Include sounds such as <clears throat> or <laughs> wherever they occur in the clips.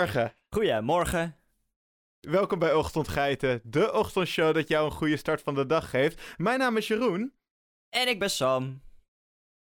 Goedemorgen. Goedemorgen. Welkom bij Ochtendgeiten, de ochtendshow dat jou een goede start van de dag geeft. Mijn naam is Jeroen. En ik ben Sam.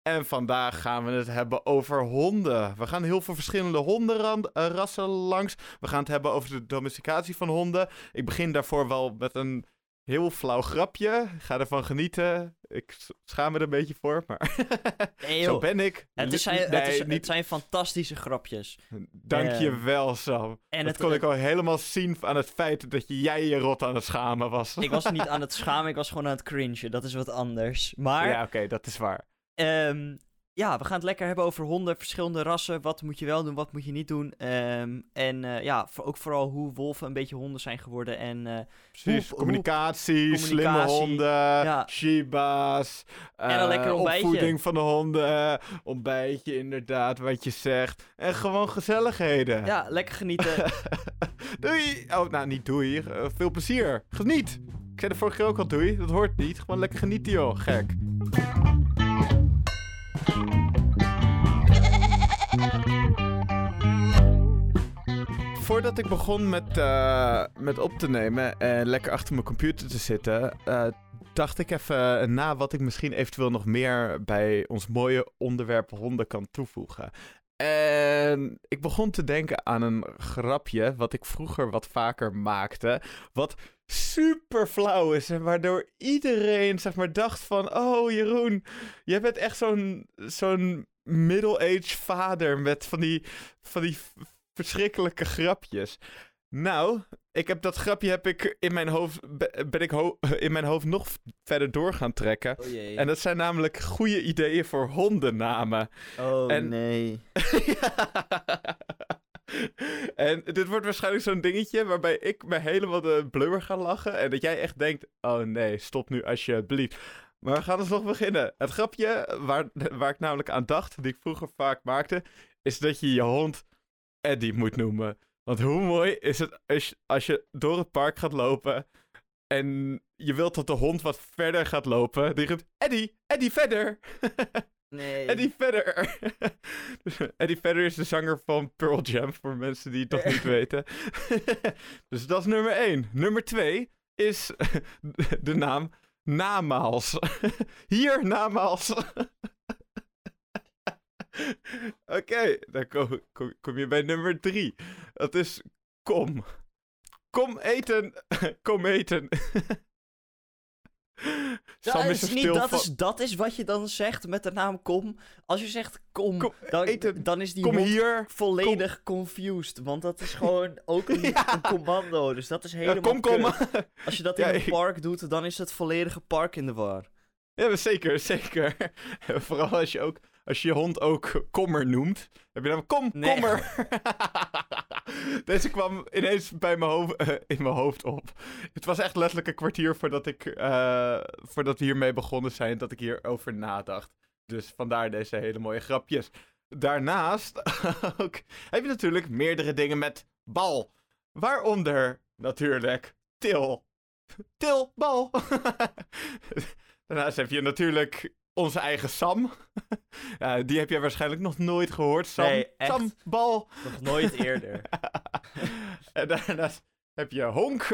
En vandaag gaan we het hebben over honden. We gaan heel veel verschillende hondenrassen langs. We gaan het hebben over de domesticatie van honden. Ik begin daarvoor wel met een heel flauw grapje. Ga ervan genieten. Ik schaam me er een beetje voor, maar <laughs> Nee, zo ben ik. Het, is, Nee, het, is, niet- het zijn fantastische grapjes. Dank je wel, Sam. En dat het- kon ik al helemaal zien aan het feit dat jij je rot aan het schamen was. Ik was niet <laughs> aan het schamen, ik was gewoon aan het cringen. Dat is wat anders. Maar, Ja, oké, dat is waar. ehm, ja, we gaan het lekker hebben over honden, verschillende rassen. Wat moet je wel doen, wat moet je niet doen. Ehm, en eh, ja, voor, ook vooral hoe wolven een beetje honden zijn geworden. En eh, Precies, Hoe- communicatie, slimme honden, ja. shiba's, En een eh, lekker ontbijtje. opvoeding van de honden, ontbijtje inderdaad, wat je zegt. En gewoon gezelligheden. ja, lekker genieten. <laughs> doei! Oh, nou niet doei, Eh, veel plezier. Geniet! Ik zei de vorige keer ook al doei, dat hoort niet. Gewoon lekker genieten joh, gek. Voordat ik begon met, eh, met op te nemen en lekker achter mijn computer te zitten, eh, dacht ik even na wat ik misschien eventueel nog meer bij ons mooie onderwerp honden kan toevoegen. En ik begon te denken aan een grapje wat ik vroeger wat vaker maakte, wat super flauw is en waardoor iedereen zeg maar dacht van, oh Jeroen, jij bent echt zo'n zo'n middle-aged vader met van die, van die verschrikkelijke grapjes. Nou, ik heb dat grapje heb ik in mijn hoofd, be- ben ik ho- <laughs> in mijn hoofd nog verder door gaan trekken. Oh jee. En dat zijn namelijk goede ideeën voor hondennamen. oh en- nee. <laughs> en dit wordt waarschijnlijk zo'n dingetje waarbij ik me helemaal de blubber ga lachen. En dat jij echt denkt, oh nee, stop nu alsjeblieft. Maar we gaan dus nog beginnen. Het grapje waar, waar ik namelijk aan dacht, die ik vroeger vaak maakte, is dat je je hond Eddie moet noemen. Want hoe mooi is het als je, als je door het park gaat lopen en je wilt dat de hond wat verder gaat lopen. Die roept, Eddie, Eddie verder. <laughs> Nee. Eddie Vedder. <laughs> Eddie Vedder is de zanger van Pearl Jam, voor mensen die het nog niet <laughs> weten. dus dat is nummer 1. Nummer 2 is de naam Namaals. Hier, Namaals. <laughs> Oké, dan kom, kom, kom je bij nummer 3. Dat is Kom. Kom eten. <laughs> Kom eten. <laughs> Dat is, niet, dat, van- is, dat is wat je dan zegt met de naam kom. Als je zegt kom, Kom, dan, eten. dan is die Kom hier. volledig confused. Want dat is gewoon ook een, Ja. een commando. Dus dat is helemaal kom, kom. Als je dat in Ja, een ik- park doet, dan is het volledige park in de war. Ja, zeker, zeker. Vooral als je ook, als je je hond ook kommer noemt. Heb je dan kom, Nee. kommer. <laughs> Deze kwam ineens bij mijn hoofd, eh, in mijn hoofd op. Het was echt letterlijk een kwartier voordat, ik, eh, voordat we hiermee begonnen zijn, dat ik hierover nadacht. Dus vandaar deze hele mooie grapjes. Daarnaast <laughs> ook, heb je natuurlijk meerdere dingen met bal. Waaronder natuurlijk til. Til, bal. <laughs> Daarnaast heb je natuurlijk onze eigen Sam. <laughs> die heb jij waarschijnlijk nog nooit gehoord. Sam, Nee, echt. Sam bal. Nog nooit eerder. <laughs> en daarnaast heb je honk.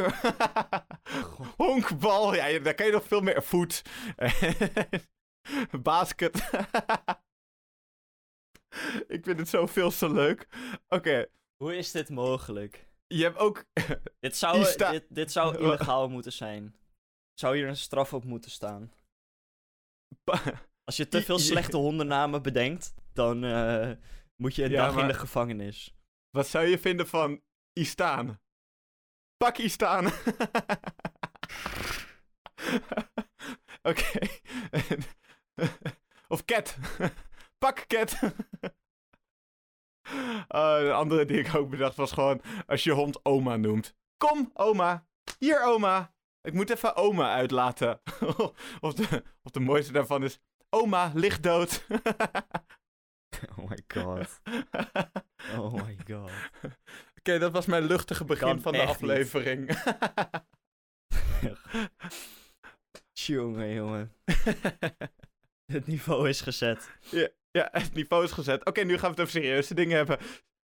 <laughs> Honkbal. Ja, daar kan je nog veel meer. Voet. Basket. Ik vind het zoveel zo leuk. Oké, Hoe is dit mogelijk? je hebt ook... Dit zou, dit, dit zou illegaal moeten zijn. Zou hier een straf op moeten staan? <laughs> Als je te veel slechte hondennamen bedenkt, dan eh, moet je een Ja, dag in de gevangenis. Wat zou je vinden van Istaan? Pak Istaan. <laughs> Oké. <laughs> of Cat. Pak Cat. Eh, de andere die ik ook bedacht was gewoon als je hond oma noemt. Kom, oma. Hier, oma. Ik moet even oma uitlaten. <laughs> of, de, of de mooiste daarvan is oma ligt dood. <laughs> Oh my god. <laughs> Oh my god. Oké, dat was mijn luchtige begin Kan van de aflevering. Jongen, jongen. Het niveau is gezet. ja, het niveau is gezet. Oké, nu gaan we het over serieuze dingen hebben.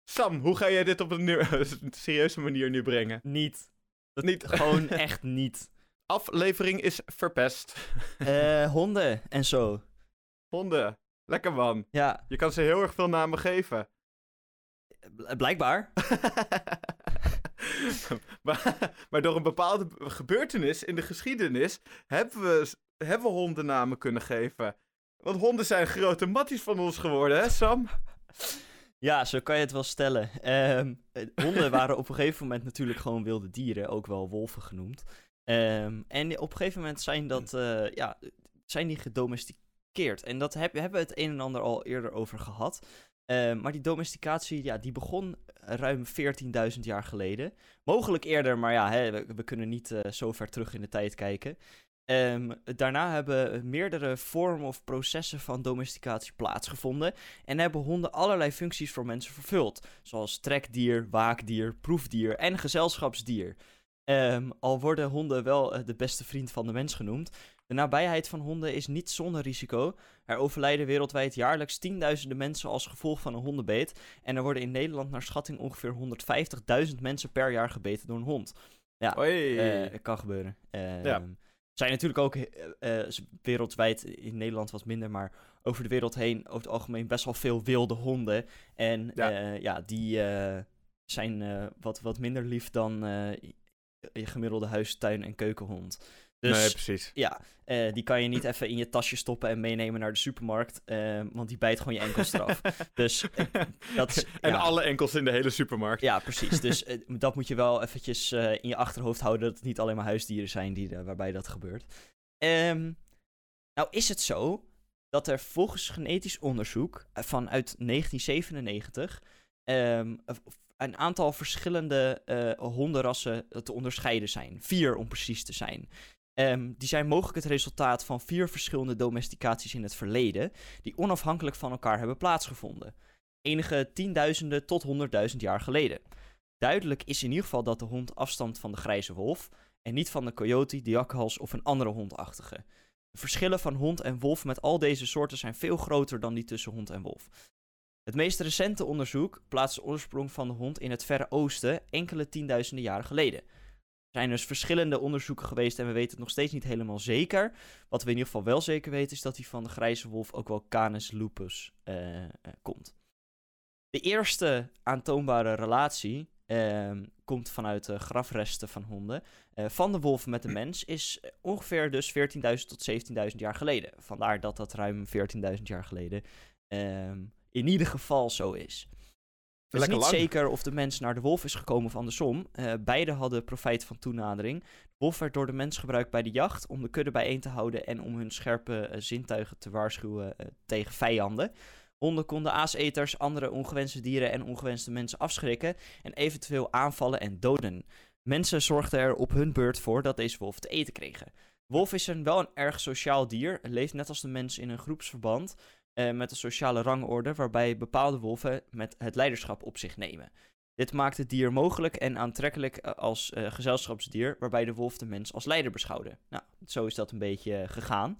Sam, hoe ga jij dit op een, een serieuze manier nu brengen? Niet. Dat Niet. <laughs> Gewoon echt niet. Aflevering is verpest. Eh, honden en zo. Honden. Lekker man. Ja, Je kan ze heel erg veel namen geven. bl- blijkbaar. <laughs> maar, maar door een bepaalde gebeurtenis in de geschiedenis hebben we, hebben we hondennamen kunnen geven. Want honden zijn grote matties van ons geworden, hè Sam? Ja, zo kan je het wel stellen. Ehm, eh, honden waren op een gegeven moment natuurlijk gewoon wilde dieren, ook wel wolven genoemd. Ehm, en op een gegeven moment zijn, dat, eh, ja, zijn die gedomesticeerd. En dat heb, hebben we het een en ander al eerder over gehad. Ehm, maar die domesticatie, ja, die begon ruim 14.000 jaar geleden. Mogelijk eerder, maar ja, hè, we, we kunnen niet eh, zo ver terug in de tijd kijken. Ehm, daarna hebben meerdere vormen of processen van domesticatie plaatsgevonden. En hebben honden allerlei functies voor mensen vervuld. Zoals trekdier, waakdier, proefdier en gezelschapsdier. Ehm, al worden honden wel eh, de beste vriend van de mens genoemd. De nabijheid van honden is niet zonder risico. Er overlijden wereldwijd jaarlijks tienduizenden mensen als gevolg van een hondenbeet. En er worden in Nederland naar schatting ongeveer 150.000 mensen per jaar gebeten door een hond. Ja, Oei. eh, het kan gebeuren. Ehm, Ja. Zijn natuurlijk ook eh, eh, wereldwijd, in Nederland wat minder, maar over de wereld heen over het algemeen best wel veel wilde honden. En Ja. ja, ja die eh, zijn eh, wat, wat minder lief dan eh, je gemiddelde huistuin- en keukenhond. Dus nee, precies. ja, eh, die kan je niet even in je tasje stoppen en meenemen naar de supermarkt, eh, want die bijt gewoon je enkels eraf. <laughs> dus eh, dat is... En ja. alle enkels in de hele supermarkt. Ja, precies. Dus <laughs> eh, dat moet je wel eventjes in je achterhoofd houden. Dat het niet alleen maar huisdieren zijn die, waarbij dat gebeurt. Ehm, nou is het zo dat er volgens genetisch onderzoek vanuit 1997 ehm, een aantal verschillende hondenrassen te onderscheiden zijn. Vier om precies te zijn. Ehm, die zijn mogelijk het resultaat van vier verschillende domesticaties in het verleden, die onafhankelijk van elkaar hebben plaatsgevonden enige tienduizenden tot honderdduizend jaar geleden. Duidelijk is in ieder geval dat de hond afstamt van de grijze wolf en niet van de coyote, de jakhals of een andere hondachtige. De verschillen van hond en wolf met al deze soorten zijn veel groter dan die tussen hond en wolf. Het meest recente onderzoek plaatst de oorsprong van de hond in het Verre Oosten enkele tienduizenden jaren geleden. Er zijn dus verschillende onderzoeken geweest en we weten het nog steeds niet helemaal zeker. Wat we in ieder geval wel zeker weten is dat hij van de grijze wolf ook wel Canis lupus eh, eh, komt. De eerste aantoonbare relatie ehm, komt vanuit de grafresten van honden. eh, van de wolf met de mens is ongeveer dus 14.000 tot 17.000 jaar geleden. Vandaar dat dat ruim 14.000 jaar geleden ehm, in ieder geval zo is. Het is Lekker niet lang. zeker of de mens naar de wolf is gekomen of andersom. Eh beide hadden profijt van toenadering. De wolf werd door de mens gebruikt bij de jacht om de kudde bijeen te houden en om hun scherpe eh, zintuigen te waarschuwen eh, tegen vijanden. Honden konden aaseters, andere ongewenste dieren en ongewenste mensen afschrikken en eventueel aanvallen en doden. Mensen zorgden er op hun beurt voor dat deze wolf te eten kregen. Wolf is een wel een erg sociaal dier, leeft net als de mens in een groepsverband eh, met een sociale rangorde waarbij bepaalde wolven met het leiderschap op zich nemen. Dit maakt het dier mogelijk en aantrekkelijk eh, als eh, gezelschapsdier, waarbij de wolf de mens als leider beschouwde. Nou, zo is dat een beetje gegaan.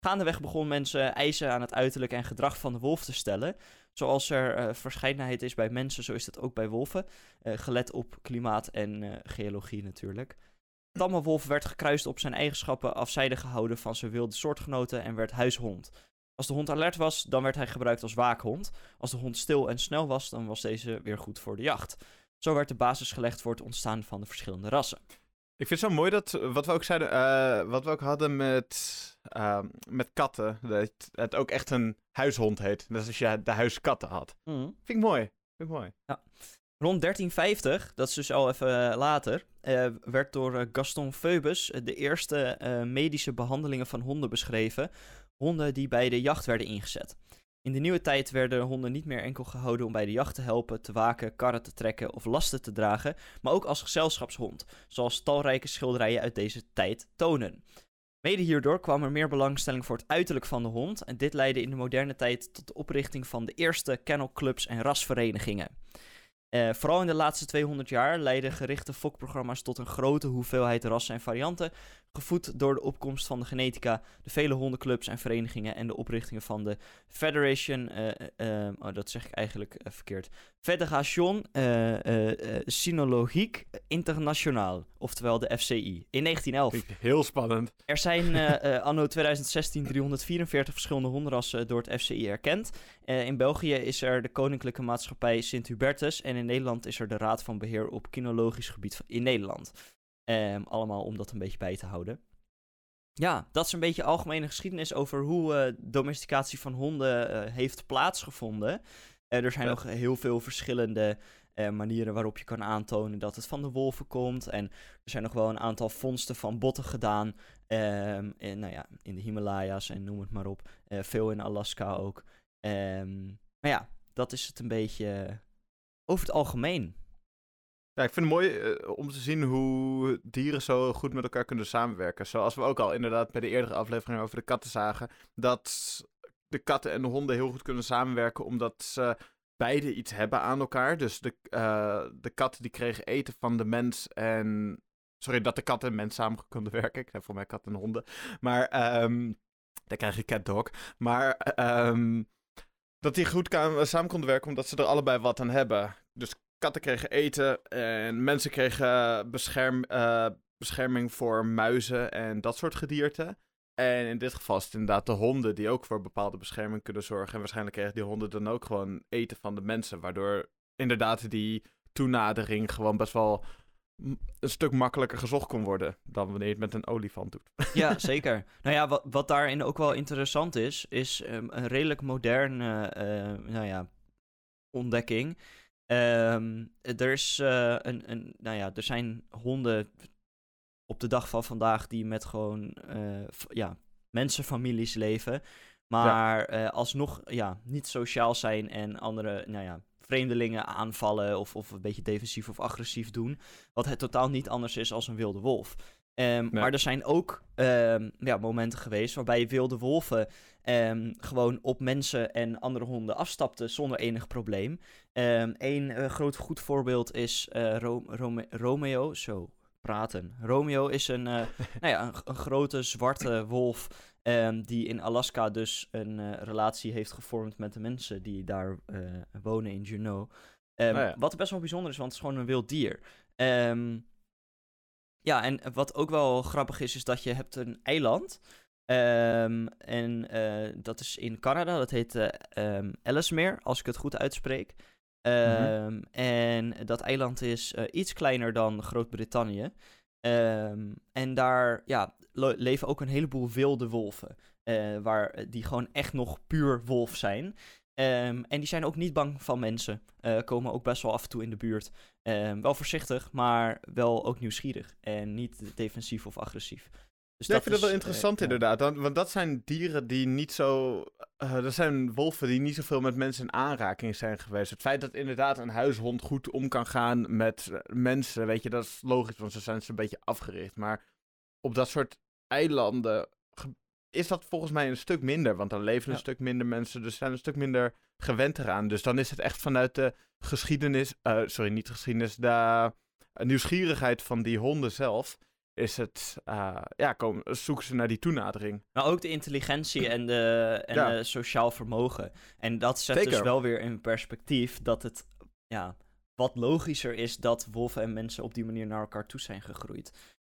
Gaandeweg begonnen mensen eisen aan het uiterlijk en gedrag van de wolf te stellen. Zoals er verscheidenheid is bij mensen, zo is dat ook bij wolven. Gelet op klimaat en geologie natuurlijk. Tamme wolf werd gekruist op zijn eigenschappen afzijdig gehouden van zijn wilde soortgenoten en werd huishond. Als de hond alert was, dan werd hij gebruikt als waakhond. Als de hond stil en snel was, dan was deze weer goed voor de jacht. Zo werd de basis gelegd voor het ontstaan van de verschillende rassen. Ik vind het zo mooi dat, eh, wat we ook zeiden, eh, wat we ook hadden met, eh, met katten, dat het ook echt een huishond heet. Net als je de huiskatten had. Vind ik mooi. Vind ik mooi. Rond 1350, dat is dus al even eh, later, werd door Gaston Phoebus de eerste medische behandelingen van honden beschreven. Honden die bij de jacht werden ingezet. In de nieuwe tijd werden honden niet meer enkel gehouden om bij de jacht te helpen, te waken, karren te trekken of lasten te dragen, maar ook als gezelschapshond, zoals talrijke schilderijen uit deze tijd tonen. Mede hierdoor kwam er meer belangstelling voor het uiterlijk van de hond en dit leidde in de moderne tijd tot de oprichting van de eerste kennelclubs en rasverenigingen. Eh, vooral in de laatste 200 jaar leiden gerichte fokprogramma's tot een grote hoeveelheid rassen en varianten, gevoed door de opkomst van de genetica, de vele hondenclubs en verenigingen en de oprichtingen van de Federation, uh, oh, dat zeg ik eigenlijk verkeerd, Fédération Sinologique Internationale, oftewel de FCI, in 1911. Heel spannend. Er zijn <laughs> anno 2016 344 verschillende hondenrassen door het FCI erkend. in België is er de Koninklijke Maatschappij Sint-Hubertus en in Nederland is er de Raad van Beheer op Kinologisch Gebied in Nederland. Um, allemaal om dat een beetje bij te houden. Ja, dat is een beetje algemene geschiedenis over hoe uh, domesticatie van honden uh, heeft plaatsgevonden. Uh, er zijn nog heel veel verschillende manieren waarop je kan aantonen dat het van de wolven komt. En er zijn nog wel een aantal vondsten van botten gedaan. Um, in, nou ja, in de Himalaya's en noem het maar op. veel in Alaska ook. Um, maar ja, dat is het een beetje over het algemeen. Ja, ik vind het mooi uh, om te zien hoe dieren zo goed met elkaar kunnen samenwerken. Zoals we ook al inderdaad bij de eerdere aflevering over de katten zagen. Dat de katten en de honden heel goed kunnen samenwerken omdat ze beide iets hebben aan elkaar. Dus de, uh, de katten die kregen eten van de mens en... Sorry, dat de katten en mens samen konden werken. Ik heb voor mij katten en honden. Maar um, dan krijg je cat dog. Maar um, dat die goed samen konden werken omdat ze er allebei wat aan hebben. Dus katten kregen eten en mensen kregen bescherm, uh, bescherming voor muizen en dat soort gedierte. En in dit geval is het inderdaad de honden die ook voor bepaalde bescherming kunnen zorgen. En waarschijnlijk kregen die honden dan ook gewoon eten van de mensen. Waardoor inderdaad die toenadering gewoon best wel een stuk makkelijker gezocht kon worden dan wanneer je het met een olifant doet. <laughs> Ja, zeker. Nou ja, wat, wat daarin ook wel interessant is, is um, een redelijk moderne uh, nou ja, ontdekking. Um, er, is, uh, een, een, nou ja, er zijn honden op de dag van vandaag die met gewoon uh, ja, mensenfamilies leven. Maar ja. uh, alsnog ja, niet sociaal zijn en andere nou ja, vreemdelingen aanvallen of, of een beetje defensief of agressief doen. Wat het totaal niet anders is als een wilde wolf. Um, nee. Maar er zijn ook um, ja, momenten geweest waarbij wilde wolven um, gewoon op mensen en andere honden afstapten zonder enig probleem. Een uh, groot goed voorbeeld is uh, Ro Rome Romeo. Zo, praten. Romeo is een, uh, <laughs> nou ja, een, een, grote zwarte wolf die in Alaska dus een relatie heeft gevormd met de mensen die daar wonen in Juneau. Ja. Wat best wel bijzonder is, want het is gewoon een wild dier. Um, ja, en wat ook wel grappig is, is dat je hebt een eiland. Um, en uh, dat is in Canada, dat heet uh, um, Ellesmere, als ik het goed uitspreek. Um, mm -hmm. En dat eiland is uh, iets kleiner dan Groot-Brittannië. en daar ja, leven ook een heleboel wilde wolven. waar, die gewoon echt nog puur wolf zijn. En die zijn ook niet bang van mensen. Komen ook best wel af en toe in de buurt. Wel voorzichtig, maar wel ook nieuwsgierig. En niet defensief of agressief. Dus ja, ik vind dat wel interessant uh, inderdaad. Want, want, dat zijn dieren die niet zo... Uh, dat zijn wolven die niet zoveel met mensen in aanraking zijn geweest. Het feit dat inderdaad een huishond goed om kan gaan met mensen, weet je, dat is logisch, want ze zijn ze een beetje afgericht. Maar op dat soort eilanden is dat volgens mij een stuk minder. Want dan leven een ja. stuk minder mensen, dus zijn een stuk minder gewend eraan. Dus dan is het echt vanuit de geschiedenis, uh, sorry, niet geschiedenis, de nieuwsgierigheid van die honden zelf. Is het, uh, ja, komen, zoeken ze naar die toenadering. Maar ook de intelligentie en de, en ja. de sociaal vermogen. En dat zet Zeker. dus wel weer in perspectief dat het, ja, wat logischer is dat wolven en mensen op die manier naar elkaar toe zijn gegroeid.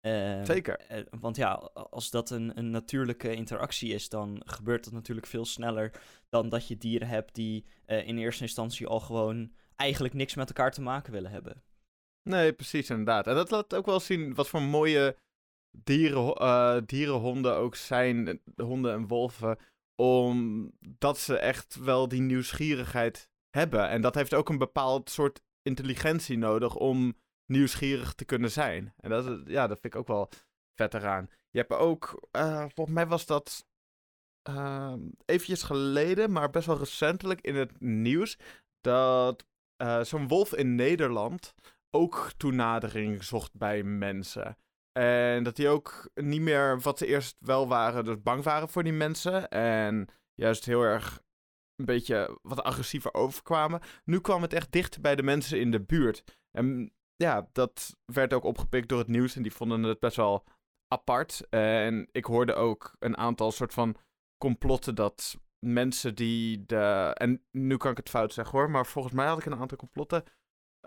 Uh, Zeker. Uh, want ja, als dat een, een, natuurlijke interactie is, dan gebeurt dat natuurlijk veel sneller dan dat je dieren hebt die uh, in eerste instantie al gewoon eigenlijk niks met elkaar te maken willen hebben. Nee, precies, inderdaad. En dat laat ook wel zien wat voor mooie dieren, dierenhonden ook zijn, honden en wolven, omdat ze echt wel die nieuwsgierigheid hebben. En dat heeft ook een bepaald soort intelligentie nodig om nieuwsgierig te kunnen zijn. En dat, ja, dat vind ik ook wel vet eraan. Je hebt ook, uh, volgens mij was dat uh, eventjes geleden, maar best wel recentelijk in het nieuws, dat uh, zo'n wolf in Nederland ook toenadering zocht bij mensen. En dat die ook niet meer wat ze eerst wel waren, dus bang waren voor die mensen. En juist heel erg een beetje wat agressiever overkwamen. Nu kwam het echt dicht bij de mensen in de buurt. En ja, dat werd ook opgepikt door het nieuws en die vonden het best wel apart. En ik hoorde ook een aantal soort van complotten dat mensen die de. En nu kan ik het fout zeggen hoor, maar volgens mij had ik een aantal complotten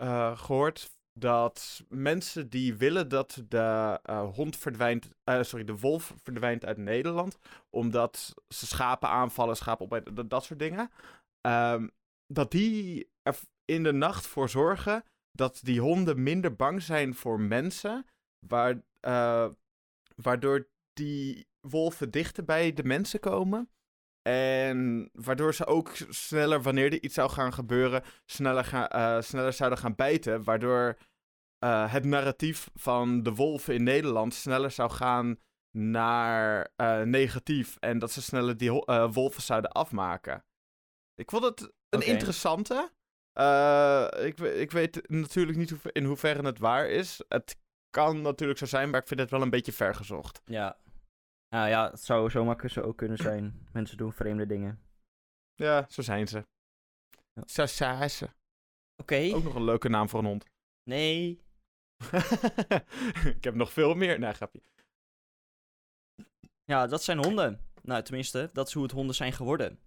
uh, gehoord. Dat mensen die willen dat de uh, hond verdwijnt. Uh, sorry, de wolf verdwijnt uit Nederland. Omdat ze schapen aanvallen, schapen op dat, dat soort dingen. Um, dat die er in de nacht voor zorgen dat die honden minder bang zijn voor mensen. Waar, waardoor die wolven dichter bij de mensen komen. En waardoor ze ook sneller, wanneer er iets zou gaan gebeuren, sneller, gaan, uh, sneller zouden gaan bijten. Waardoor uh, het narratief van de wolven in Nederland sneller zou gaan naar uh, negatief. En dat ze sneller die wolven zouden afmaken. Ik vond het een okay. interessante. ik, ik weet natuurlijk niet in hoeverre het waar is. Het kan natuurlijk zo zijn, maar ik vind het wel een beetje vergezocht. Ja, nou ja, het zou zomaar zo ook kunnen zijn. Mensen doen vreemde dingen. Ja, zo zijn ze. Ja. Zo zijn ze. Oké. Ook nog een leuke naam voor een hond. Nee. <laughs> ik heb nog veel meer. Nee, grapje. Ja, dat zijn honden. Nou, tenminste, dat is hoe het honden zijn geworden.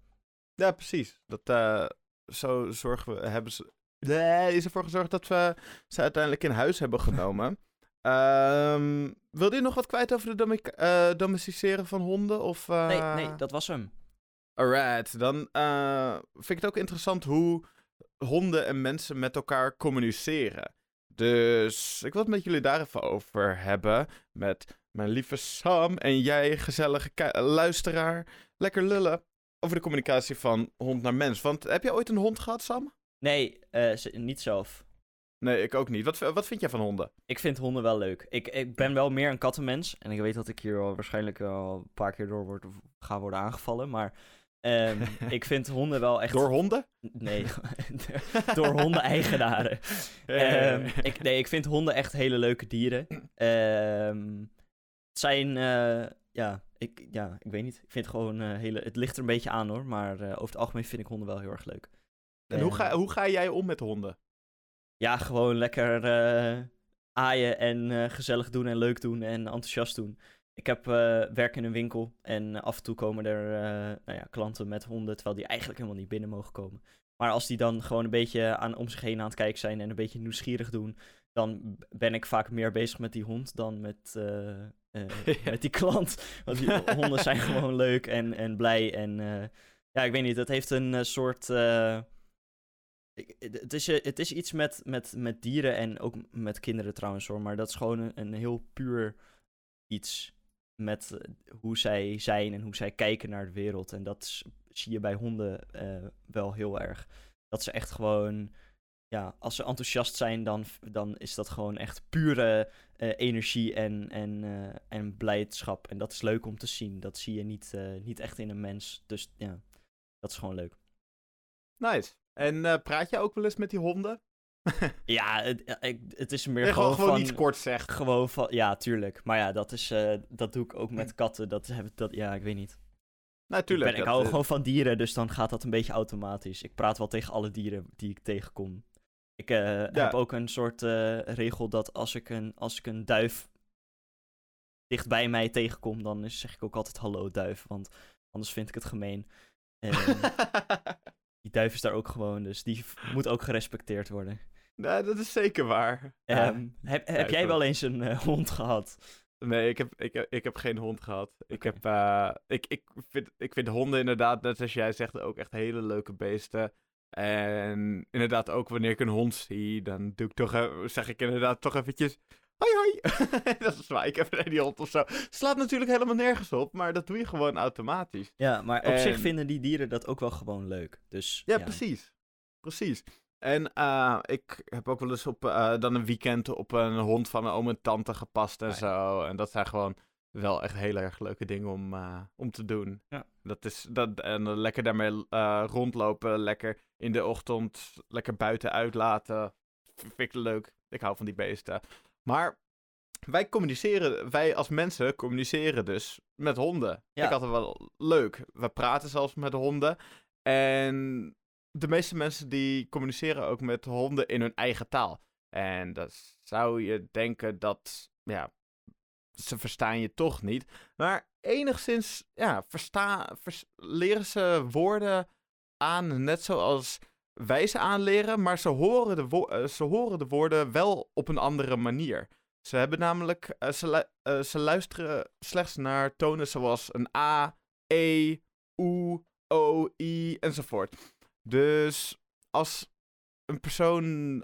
Ja, precies. Dat, uh, zo zorgen we, hebben ze... Nee, is ervoor gezorgd dat we ze uiteindelijk in huis hebben genomen. Um, wilde je nog wat kwijt over de uh, domesticeren van honden? Of, uh... Nee, nee, dat was hem. Alright, dan uh, vind ik het ook interessant hoe honden en mensen met elkaar communiceren. Dus ik wil het met jullie daar even over hebben. Met mijn lieve Sam en jij, gezellige luisteraar. Lekker lullen over de communicatie van hond naar mens. Want heb je ooit een hond gehad, Sam? Nee, niet zelf. Nee, ik ook niet. Wat, wat vind jij van honden? Ik vind honden wel leuk. Ik, ik ben wel meer een kattenmens. En ik weet dat ik hier al waarschijnlijk al een paar keer door word, ga worden aangevallen. Maar um, <laughs> ik vind honden wel echt... Door honden? Nee, <laughs> door honden-eigenaren. <laughs> um, ik, nee, ik vind honden echt hele leuke dieren. Um, het zijn... Uh, ja, ik, ja, ik weet niet. Ik vind gewoon uh, hele... Het ligt er een beetje aan hoor. Maar uh, over het algemeen vind ik honden wel heel erg leuk. En hoe, ga, hoe ga jij om met honden? Ja, gewoon lekker uh, aaien en uh, gezellig doen en leuk doen en enthousiast doen. Ik heb uh, werk in een winkel en af en toe komen er nou ja, klanten met honden, terwijl die eigenlijk helemaal niet binnen mogen komen. Maar als die dan gewoon een beetje aan, om zich heen aan het kijken zijn en een beetje nieuwsgierig doen, dan ben ik vaak meer bezig met die hond dan met, <laughs> met die klant. Want die honden zijn gewoon leuk en, en blij. En ja, ik weet niet, dat heeft een soort het, is, eh, het is iets met, met, met dieren en ook met kinderen trouwens hoor. Maar dat is gewoon een, heel puur iets met eh, hoe zij zijn en hoe zij kijken naar de wereld. En dat zie je bij honden uh, wel heel erg. Dat ze echt gewoon, ja, als ze enthousiast zijn, dan, dan is dat gewoon echt pure energie en, en, en blijdschap. En dat is leuk om te zien. Dat zie je niet, niet echt in een mens. Dus ja, dat is gewoon leuk. Nice. En uh, praat je ook wel eens met die honden? <laughs> ja, het, het is meer ja, gewoon, gewoon van... niet kort zegt. Gewoon van... Ja, tuurlijk. Maar ja, dat, is, uh, dat doe ik ook met katten. Dat, dat, ja, ik weet niet. Natuurlijk. Ik, ben, ik hou gewoon van dieren, dus dan gaat dat een beetje automatisch. Ik praat wel tegen alle dieren die ik tegenkom. Ik uh, ja. heb ook een soort regel dat als ik een, als ik een duif dicht bij mij tegenkom, dan zeg ik ook altijd hallo duif, want anders vind ik het gemeen. <laughs> En, die duif is daar ook gewoon, dus die moet ook gerespecteerd worden. Nee, dat is zeker waar. Um, heb heb jij wel eens een uh, hond gehad? Nee, ik heb, ik, ik heb geen hond gehad. Ik, heb, uh, ik, ik, vind, ik vind honden inderdaad, net zoals jij zegt, ook echt hele leuke beesten. En inderdaad, ook wanneer ik een hond zie, dan doe ik toch, zeg ik inderdaad toch eventjes... Hoi, hoi. <laughs> dat is waar. Ik heb die hond of zo. Slaat natuurlijk helemaal nergens op, maar dat doe je gewoon automatisch. Ja, maar op zich vinden die dieren dat ook wel gewoon leuk. Dus, ja, precies. Precies. En uh, ik heb ook wel eens op uh, dan een weekend op een hond van een oom en tante gepast en zo. En dat zijn gewoon wel echt heel erg leuke dingen om, uh, om te doen. Ja. Dat is, dat, en lekker daarmee rondlopen, lekker in de ochtend, lekker buiten uitlaten. Vind ik leuk. Ik hou van die beesten. Maar wij communiceren, wij als mensen communiceren dus met honden. Ik had het wel leuk. We praten zelfs met honden. En de meeste mensen die communiceren ook met honden in hun eigen taal. En dan zou je denken dat, ja, ze verstaan je toch niet. Maar enigszins, ja, versta, leren ze woorden aan, net zoals wij ze aanleren, maar ze horen, de uh, ze horen de woorden wel op een andere manier. Ze hebben namelijk, uh, ze, uh, ze luisteren slechts naar tonen zoals een A, E, U, O, I enzovoort. Dus als een persoon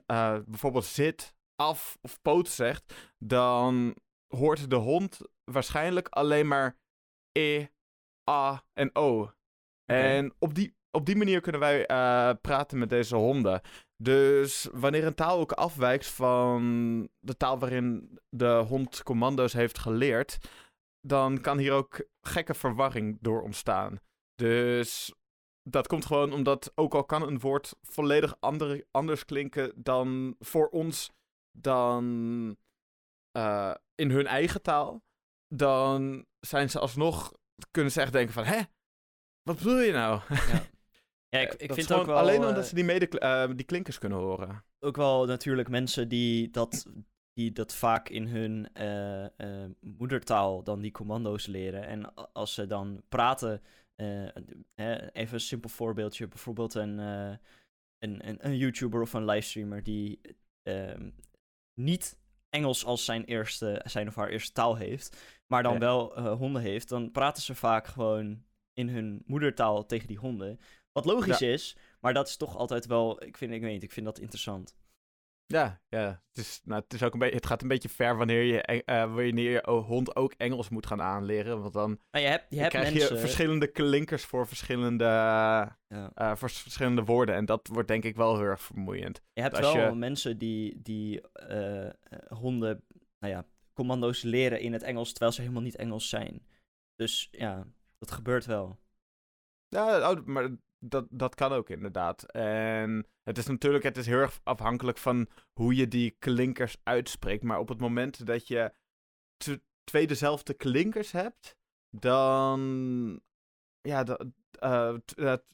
bijvoorbeeld zit, af of poot zegt, dan hoort de hond waarschijnlijk alleen maar E, A en O. En op die, op die manier kunnen wij uh, praten met deze honden. Dus wanneer een taal ook afwijkt van de taal waarin de hond commando's heeft geleerd, dan kan hier ook gekke verwarring door ontstaan. Dus dat komt gewoon omdat, ook al kan een woord volledig ander, anders klinken dan voor ons, dan uh, in hun eigen taal, dan zijn ze alsnog, kunnen ze echt denken van, hè, wat bedoel je nou? Ja. <laughs> Ja, ik, ik vind ook wel... Alleen omdat ze die, mede, uh, die klinkers kunnen horen. Ook wel natuurlijk mensen die dat, die dat vaak in hun uh, uh, moedertaal dan die commando's leren. En als ze dan praten, even een simpel voorbeeldje, bijvoorbeeld een, een, een, een YouTuber of een livestreamer die ehm, niet Engels als zijn, eerste, zijn of haar eerste taal heeft, maar dan wel honden heeft, dan praten ze vaak gewoon in hun moedertaal tegen die honden. Wat logisch is, maar dat is toch altijd wel, ik vind, ik weet niet, ik vind dat interessant. Ja, ja. Het, is, nou, het, is ook een beetje, het gaat een beetje ver wanneer je, uh, wanneer je hond ook Engels moet gaan aanleren. Want dan nou, je hebt, je hebt krijg mensen... je verschillende klinkers voor verschillende, ja. uh, voor verschillende woorden. En dat wordt denk ik wel heel erg vermoeiend. Je hebt wel je... mensen die, die uh, honden, nou ja, commando's leren in het Engels, terwijl ze helemaal niet Engels zijn. Dus ja, dat gebeurt wel. Ja, oh, maar dat, dat kan ook inderdaad. En het is natuurlijk het is heel erg afhankelijk van hoe je die klinkers uitspreekt. Maar op het moment dat je twee dezelfde klinkers hebt, dan. Ja, uh,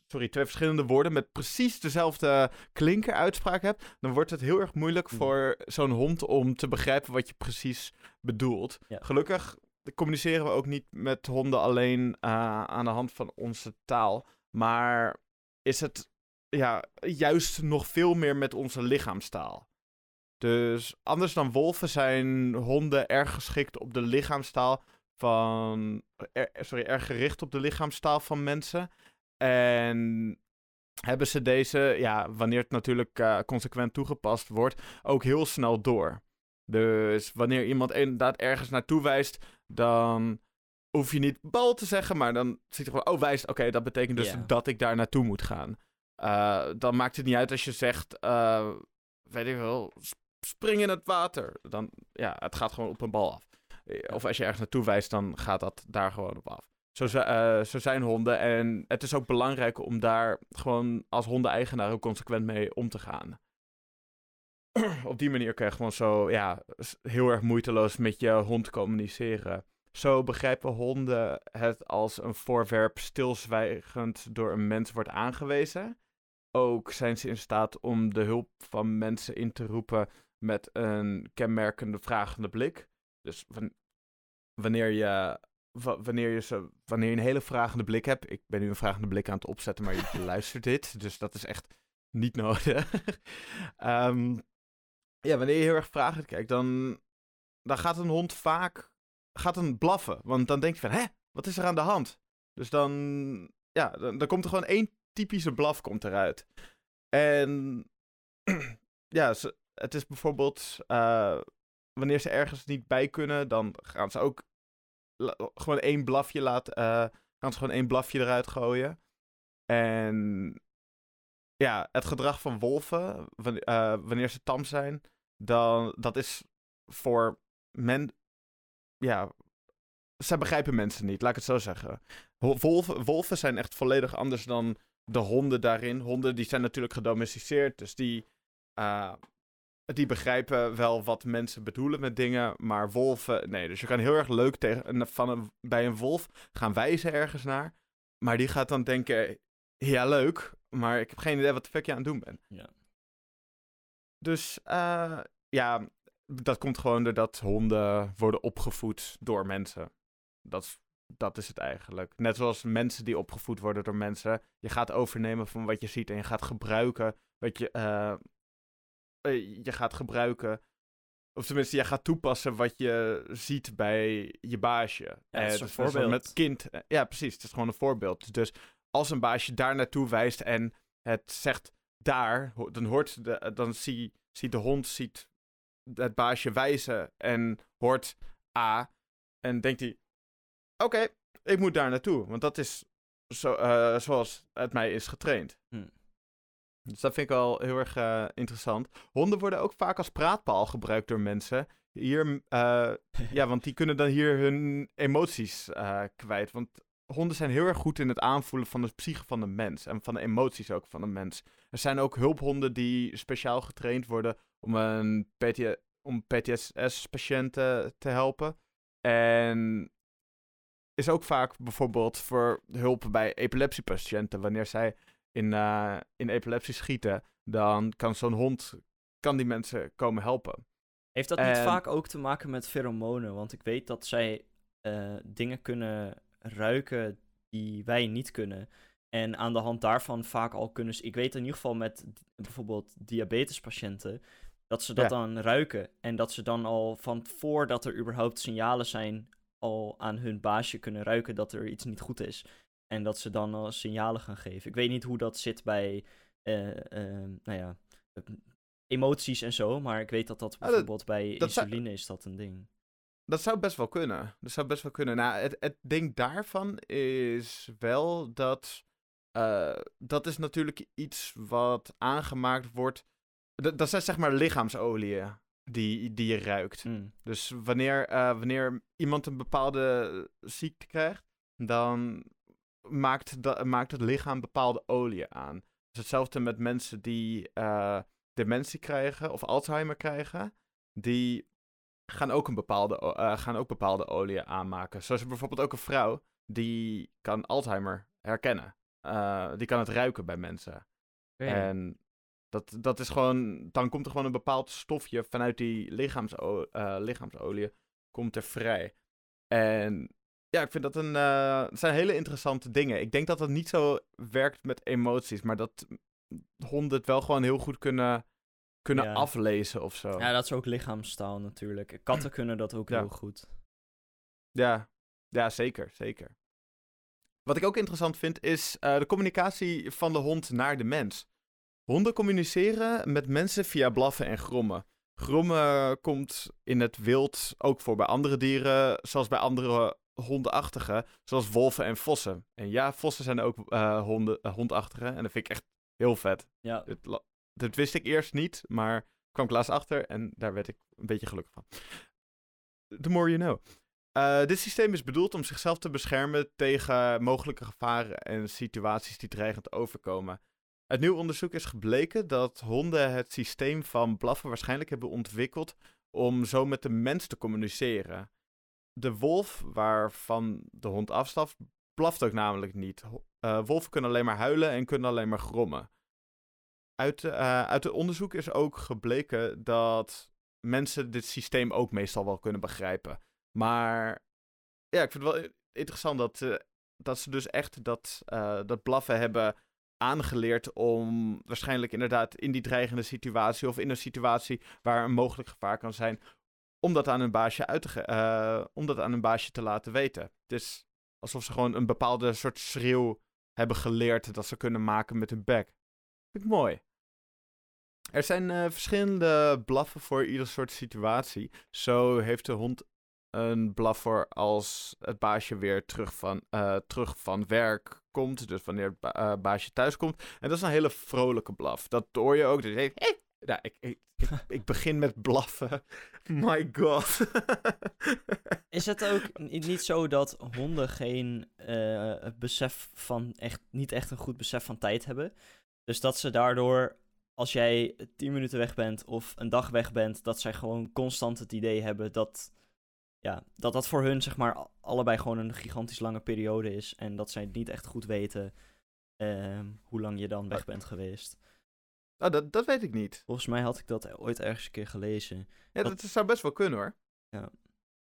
sorry, twee verschillende woorden met precies dezelfde klinkeruitspraak hebt, dan wordt het heel erg moeilijk hmm. voor zo'n hond om te begrijpen wat je precies bedoelt. Gelukkig communiceren we ook niet met honden alleen uh, aan de hand van onze taal. Maar is het ja, juist nog veel meer met onze lichaamstaal. Dus anders dan wolven zijn honden erg geschikt op de lichaamstaal van. sorry, erg gericht op de lichaamstaal van mensen. En hebben ze deze, ja, wanneer het natuurlijk uh, consequent toegepast wordt, ook heel snel door. Dus wanneer iemand inderdaad ergens naartoe wijst, dan hoef je niet bal te zeggen, maar dan zit je gewoon, oh wijst, oké, dat betekent dus dat ik daar naartoe moet gaan. Uh, dan maakt het niet uit als je zegt, uh, weet ik wel, spring in het water. Dan, ja, het gaat gewoon op een bal af. Of als je ergens naartoe wijst, dan gaat dat daar gewoon op af. Zo, uh, zo zijn honden. En het is ook belangrijk om daar gewoon als hondeneigenaar ook consequent mee om te gaan. op die manier kan je gewoon zo, ja, heel erg moeiteloos met je hond communiceren. Zo begrijpen honden het als een voorwerp stilzwijgend door een mens wordt aangewezen. Ook zijn ze in staat om de hulp van mensen in te roepen met een kenmerkende vragende blik. Dus wanneer je, wanneer je, ze, wanneer je een hele vragende blik hebt. Ik ben nu een vragende blik aan het opzetten, maar je <laughs> luistert dit. Dus dat is echt niet nodig. um, <laughs> ja, wanneer je heel erg vragend kijkt, dan, dan gaat een hond vaak gaat een blaffen. Want dan denk je van, hè, wat is er aan de hand? Dus dan, ja, dan, dan komt er gewoon één typische blaf komt eruit. En <clears throat> ja, het is bijvoorbeeld, uh, wanneer ze ergens niet bij kunnen, dan gaan ze ook gewoon één blafje laten, uh, gaan ze gewoon één blafje eruit gooien. En ja, het gedrag van wolven, uh, wanneer ze tam zijn, dan dat is voor men, ja, zij begrijpen mensen niet, laat ik het zo zeggen. Wolven, wolven zijn echt volledig anders dan de honden daarin. Honden die zijn natuurlijk gedomesticeerd, dus die, uh, die begrijpen wel wat mensen bedoelen met dingen. Maar wolven, nee. Dus je kan heel erg leuk tegen, van een, bij een wolf gaan wijzen ergens naar. Maar die gaat dan denken, ja, leuk, maar ik heb geen idee wat de fuck je aan het doen bent. Ja. Dus eh, ja, dat komt gewoon doordat honden worden opgevoed door mensen. Dat, is- dat is het eigenlijk. Net zoals mensen die opgevoed worden door mensen. Je gaat overnemen van wat je ziet en je gaat gebruiken wat je. eh, eh, je gaat gebruiken. Of tenminste, je gaat toepassen wat je ziet bij je baasje. het is Eh, dus zoals voorbeeld. Met kind. ja, precies. Het is gewoon een voorbeeld. Dus als een baasje daar naartoe wijst en het zegt daar, dan hoort de, dan zie, ziet de hond ziet het baasje wijzen en hoort A. En denkt hij, oké, ik moet daar naartoe. Want dat is zo, eh, zoals het mij is getraind. Hm. Dus dat vind ik wel heel erg eh, interessant. Honden worden ook vaak als praatpaal gebruikt door mensen. Hier, eh, <laughs> ja, want die kunnen dan hier hun emoties kwijt. Want honden zijn heel erg goed in het aanvoelen van de psyche van de mens. En van de emoties ook van de mens. Er zijn ook hulphonden die speciaal getraind worden om een PT om PTSS-patiënten te helpen. En is ook vaak bijvoorbeeld voor hulp bij epilepsiepatiënten. Wanneer zij in, eh, in epilepsie schieten, dan kan zo'n hond kan die mensen komen helpen. Heeft dat niet vaak ook te maken met pheromonen? Want ik weet dat zij eh, dingen kunnen ruiken die wij niet kunnen. En aan de hand daarvan vaak al kunnen... Ik weet in ieder geval met bijvoorbeeld diabetespatiënten... dat ze dat Ja. dan ruiken. En dat ze dan al van voordat er überhaupt signalen zijn... al aan hun baasje kunnen ruiken dat er iets niet goed is. En dat ze dan al signalen gaan geven. Ik weet niet hoe dat zit bij... eh, eh, nou ja... Emoties en zo, maar ik weet dat dat dat- bijvoorbeeld bij dat zou- insuline is dat een ding. Dat zou best wel kunnen. Dat zou best wel kunnen. Nou, het, het ding daarvan is wel dat. eh, dat is natuurlijk iets wat aangemaakt wordt. Dat, dat zijn zeg maar lichaamsolieën die, die je ruikt. Mm. Dus wanneer, eh, wanneer iemand een bepaalde ziekte krijgt, dan maakt, maakt het lichaam bepaalde oliën aan. Dus hetzelfde met mensen die eh, dementie krijgen of Alzheimer krijgen. Die gaan ook, een bepaalde, eh, gaan ook bepaalde oliën aanmaken. Zoals bijvoorbeeld ook een vrouw, die kan Alzheimer herkennen. Eh, die kan het ruiken bij mensen. En dat, dat is gewoon, dan komt er gewoon een bepaald stofje vanuit die lichaamso eh, lichaamsolie komt er vrij. En ja, ik vind dat een, het zijn hele interessante dingen. Ik denk dat dat niet zo werkt met emoties, maar dat honden het wel gewoon heel goed kunnen, kunnen Ja. aflezen of zo. Ja, dat is ook lichaamstaal natuurlijk. Katten <clears throat> kunnen dat ook Ja. heel goed. Ja, ja zeker, zeker. Wat ik ook interessant vind is eh, de communicatie van de hond naar de mens. Honden communiceren met mensen via blaffen en grommen. Grommen komt in het wild ook voor bij andere dieren, zoals bij andere hondenachtigen, zoals wolven en vossen. En ja, vossen zijn ook eh, honden, eh, hondachtigen en dat vind ik echt heel vet. Ja, Dit, la- dit wist ik eerst niet, maar kwam ik laatst achter en daar werd ik een beetje gelukkig van. The more you know. Eh, dit systeem is bedoeld om zichzelf te beschermen tegen mogelijke gevaren en situaties die dreigend overkomen. Uit nieuw onderzoek is gebleken dat honden het systeem van blaffen waarschijnlijk hebben ontwikkeld om zo met de mens te communiceren. De wolf, waarvan de hond afstaft, blaft ook namelijk niet. Eh, wolven kunnen alleen maar huilen en kunnen alleen maar grommen. Uit, eh, uit het onderzoek is ook gebleken dat mensen dit systeem ook meestal wel kunnen begrijpen. Maar ja, ik vind het wel interessant dat, eh, dat ze dus echt dat, dat blaffen hebben aangeleerd om waarschijnlijk inderdaad in die dreigende situatie of in een situatie waar een mogelijk gevaar kan zijn, om dat aan hun baasje, uit te, eh, om dat aan hun baasje te laten weten. Het is alsof ze gewoon een bepaalde soort schreeuw hebben geleerd dat ze kunnen maken met hun bek. Vind ik mooi. Er zijn eh, verschillende blaffen voor ieder soort situatie. Zo heeft de hond een blaffer als het baasje weer terug van, eh, terug van werk komt. Dus wanneer het ba- eh, baasje thuis komt. En dat is een hele vrolijke blaf. Dat hoor je ook. Dus hey, hey. Ja, ik, ik, ik, <laughs> ik begin met blaffen. <laughs> My god. <laughs> Is het ook ni- niet zo dat honden geen eh, besef van echt, niet echt een goed besef van tijd hebben? Dus dat ze daardoor, als jij tien minuten weg bent of een dag weg bent, dat zij gewoon constant het idee hebben dat, ja, dat dat voor hun zeg maar allebei gewoon een gigantisch lange periode is en dat zij het niet echt goed weten ehm, hoe lang je dan weg bent geweest. Oh, dat, dat weet ik niet. Volgens mij had ik dat ooit ergens een keer gelezen. Ja, Dat- dat zou best wel kunnen hoor. Ja.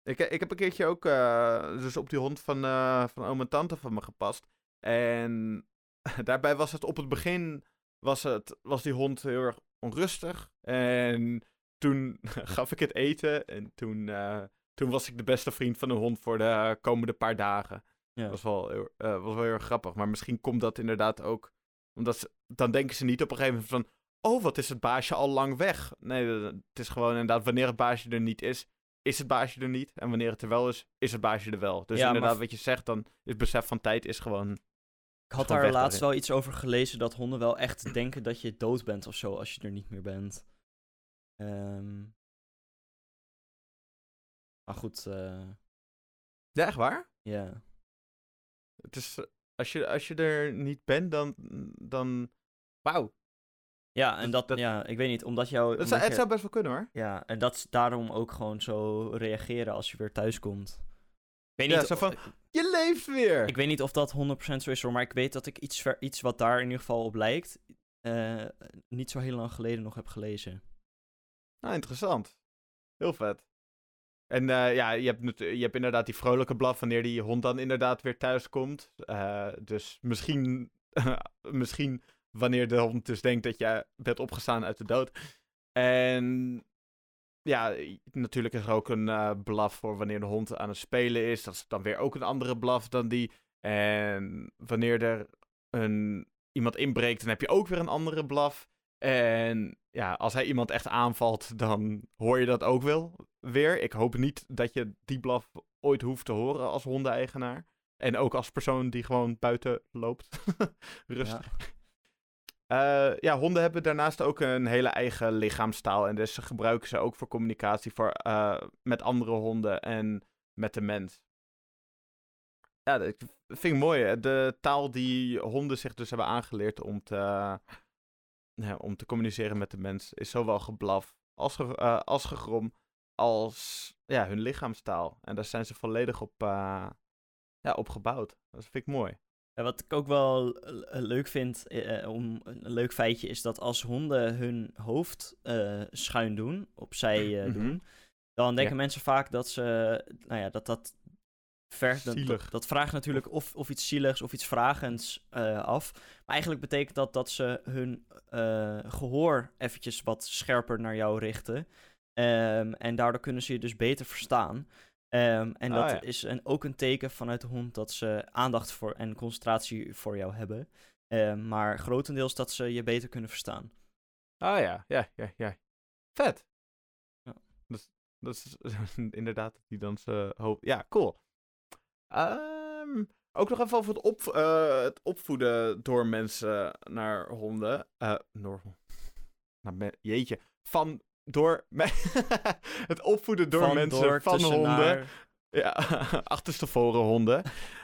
Ik, ik heb een keertje ook eh, dus op die hond van, eh, van oom en tante van me gepast. En <laughs> daarbij was het op het begin, was, het, was die hond heel erg onrustig. En toen <laughs> gaf ik het eten en toen, eh, toen was ik de beste vriend van de hond voor de komende paar dagen. Ja. Dat was wel, heel- eh, was wel heel erg grappig. Maar misschien komt dat inderdaad ook. Omdat ze, dan denken ze niet op een gegeven moment van. Oh, wat is het baasje al lang weg? Nee, het is gewoon inderdaad. Wanneer het baasje er niet is, is het baasje er niet. En wanneer het er wel is, is het baasje er wel. Dus Ja, inderdaad, wat je zegt, dan is het besef van tijd is gewoon. Ik had daar laatst daarin. wel iets over gelezen dat honden wel echt denken dat je dood bent of zo als je er niet meer bent. Ehm, maar goed, eh, Ja, echt waar? ja. Het is, eh, als, je, als je er niet bent, dan. dan wauw. Ja, en Dat- ja, ik weet niet, omdat jou... Het, zou- omdat het je- zou best wel kunnen hoor. Ja, en dat is daarom ook gewoon zo reageren als je weer thuis komt. Ik weet Ja, niet, zo van, Je leeft weer! ik weet niet of dat 100% zo is hoor, maar ik weet dat ik iets, ver, iets wat daar in ieder geval op lijkt, eh, niet zo heel lang geleden nog heb gelezen. Nou, interessant. Heel vet. En eh, ja, je hebt, je hebt inderdaad die vrolijke blaf wanneer die hond dan inderdaad weer thuis komt. Eh, dus misschien, <laughs> misschien wanneer de hond dus denkt dat je bent opgestaan uit de dood. En ja, natuurlijk is er ook een eh, blaf voor wanneer de hond aan het spelen is. Dat is dan weer ook een andere blaf dan die. En wanneer er een, iemand inbreekt, dan heb je ook weer een andere blaf. En ja, als hij iemand echt aanvalt, dan hoor je dat ook wel weer. Ik hoop niet dat je die blaf ooit hoeft te horen als hondeneigenaar. En ook als persoon die gewoon buiten loopt. <laughs> Rustig. Ja. ja, honden hebben daarnaast ook een hele eigen lichaamstaal. En dus gebruiken ze ook voor communicatie voor, eh, met andere honden en met de mens. Ja, dat vind ik mooi. hè. De taal die honden zich dus hebben aangeleerd om te, ja, om te communiceren met de mens is zowel geblaf als, ge, eh, als gegrom als ja, hun lichaamstaal. En daar zijn ze volledig op, eh, ja, op gebouwd. Dat vind ik mooi. Ja, wat ik ook wel leuk vind, eh, om een leuk feitje, is dat als honden hun hoofd eh, schuin doen, opzij eh, Mhm. doen, dan denken Ja. mensen vaak dat ze, nou ja, dat dat vergt, dat, dat, dat vraagt natuurlijk of, of iets zieligs of iets vragends eh, af. Maar eigenlijk betekent dat dat ze hun eh, gehoor eventjes wat scherper naar jou richten. Ehm, en daardoor kunnen ze je dus beter verstaan. Ehm, en Ah, dat ja. is een, ook een teken vanuit de hond dat ze aandacht voor en concentratie voor jou hebben. Ehm, maar grotendeels dat ze je beter kunnen verstaan. Ah ja, ja, ja, ja. Vet. Ja. Dat, is- dat is <laughs> inderdaad die dan zijn hoofd... Ja, cool. Ehm, ook nog even over het, op, eh, het opvoeden door mensen naar honden. Nou, me- jeetje. Van, door... <laughs> het opvoeden door Van, mensen door, van honden. naar. Ja, <laughs> achterstevoren honden.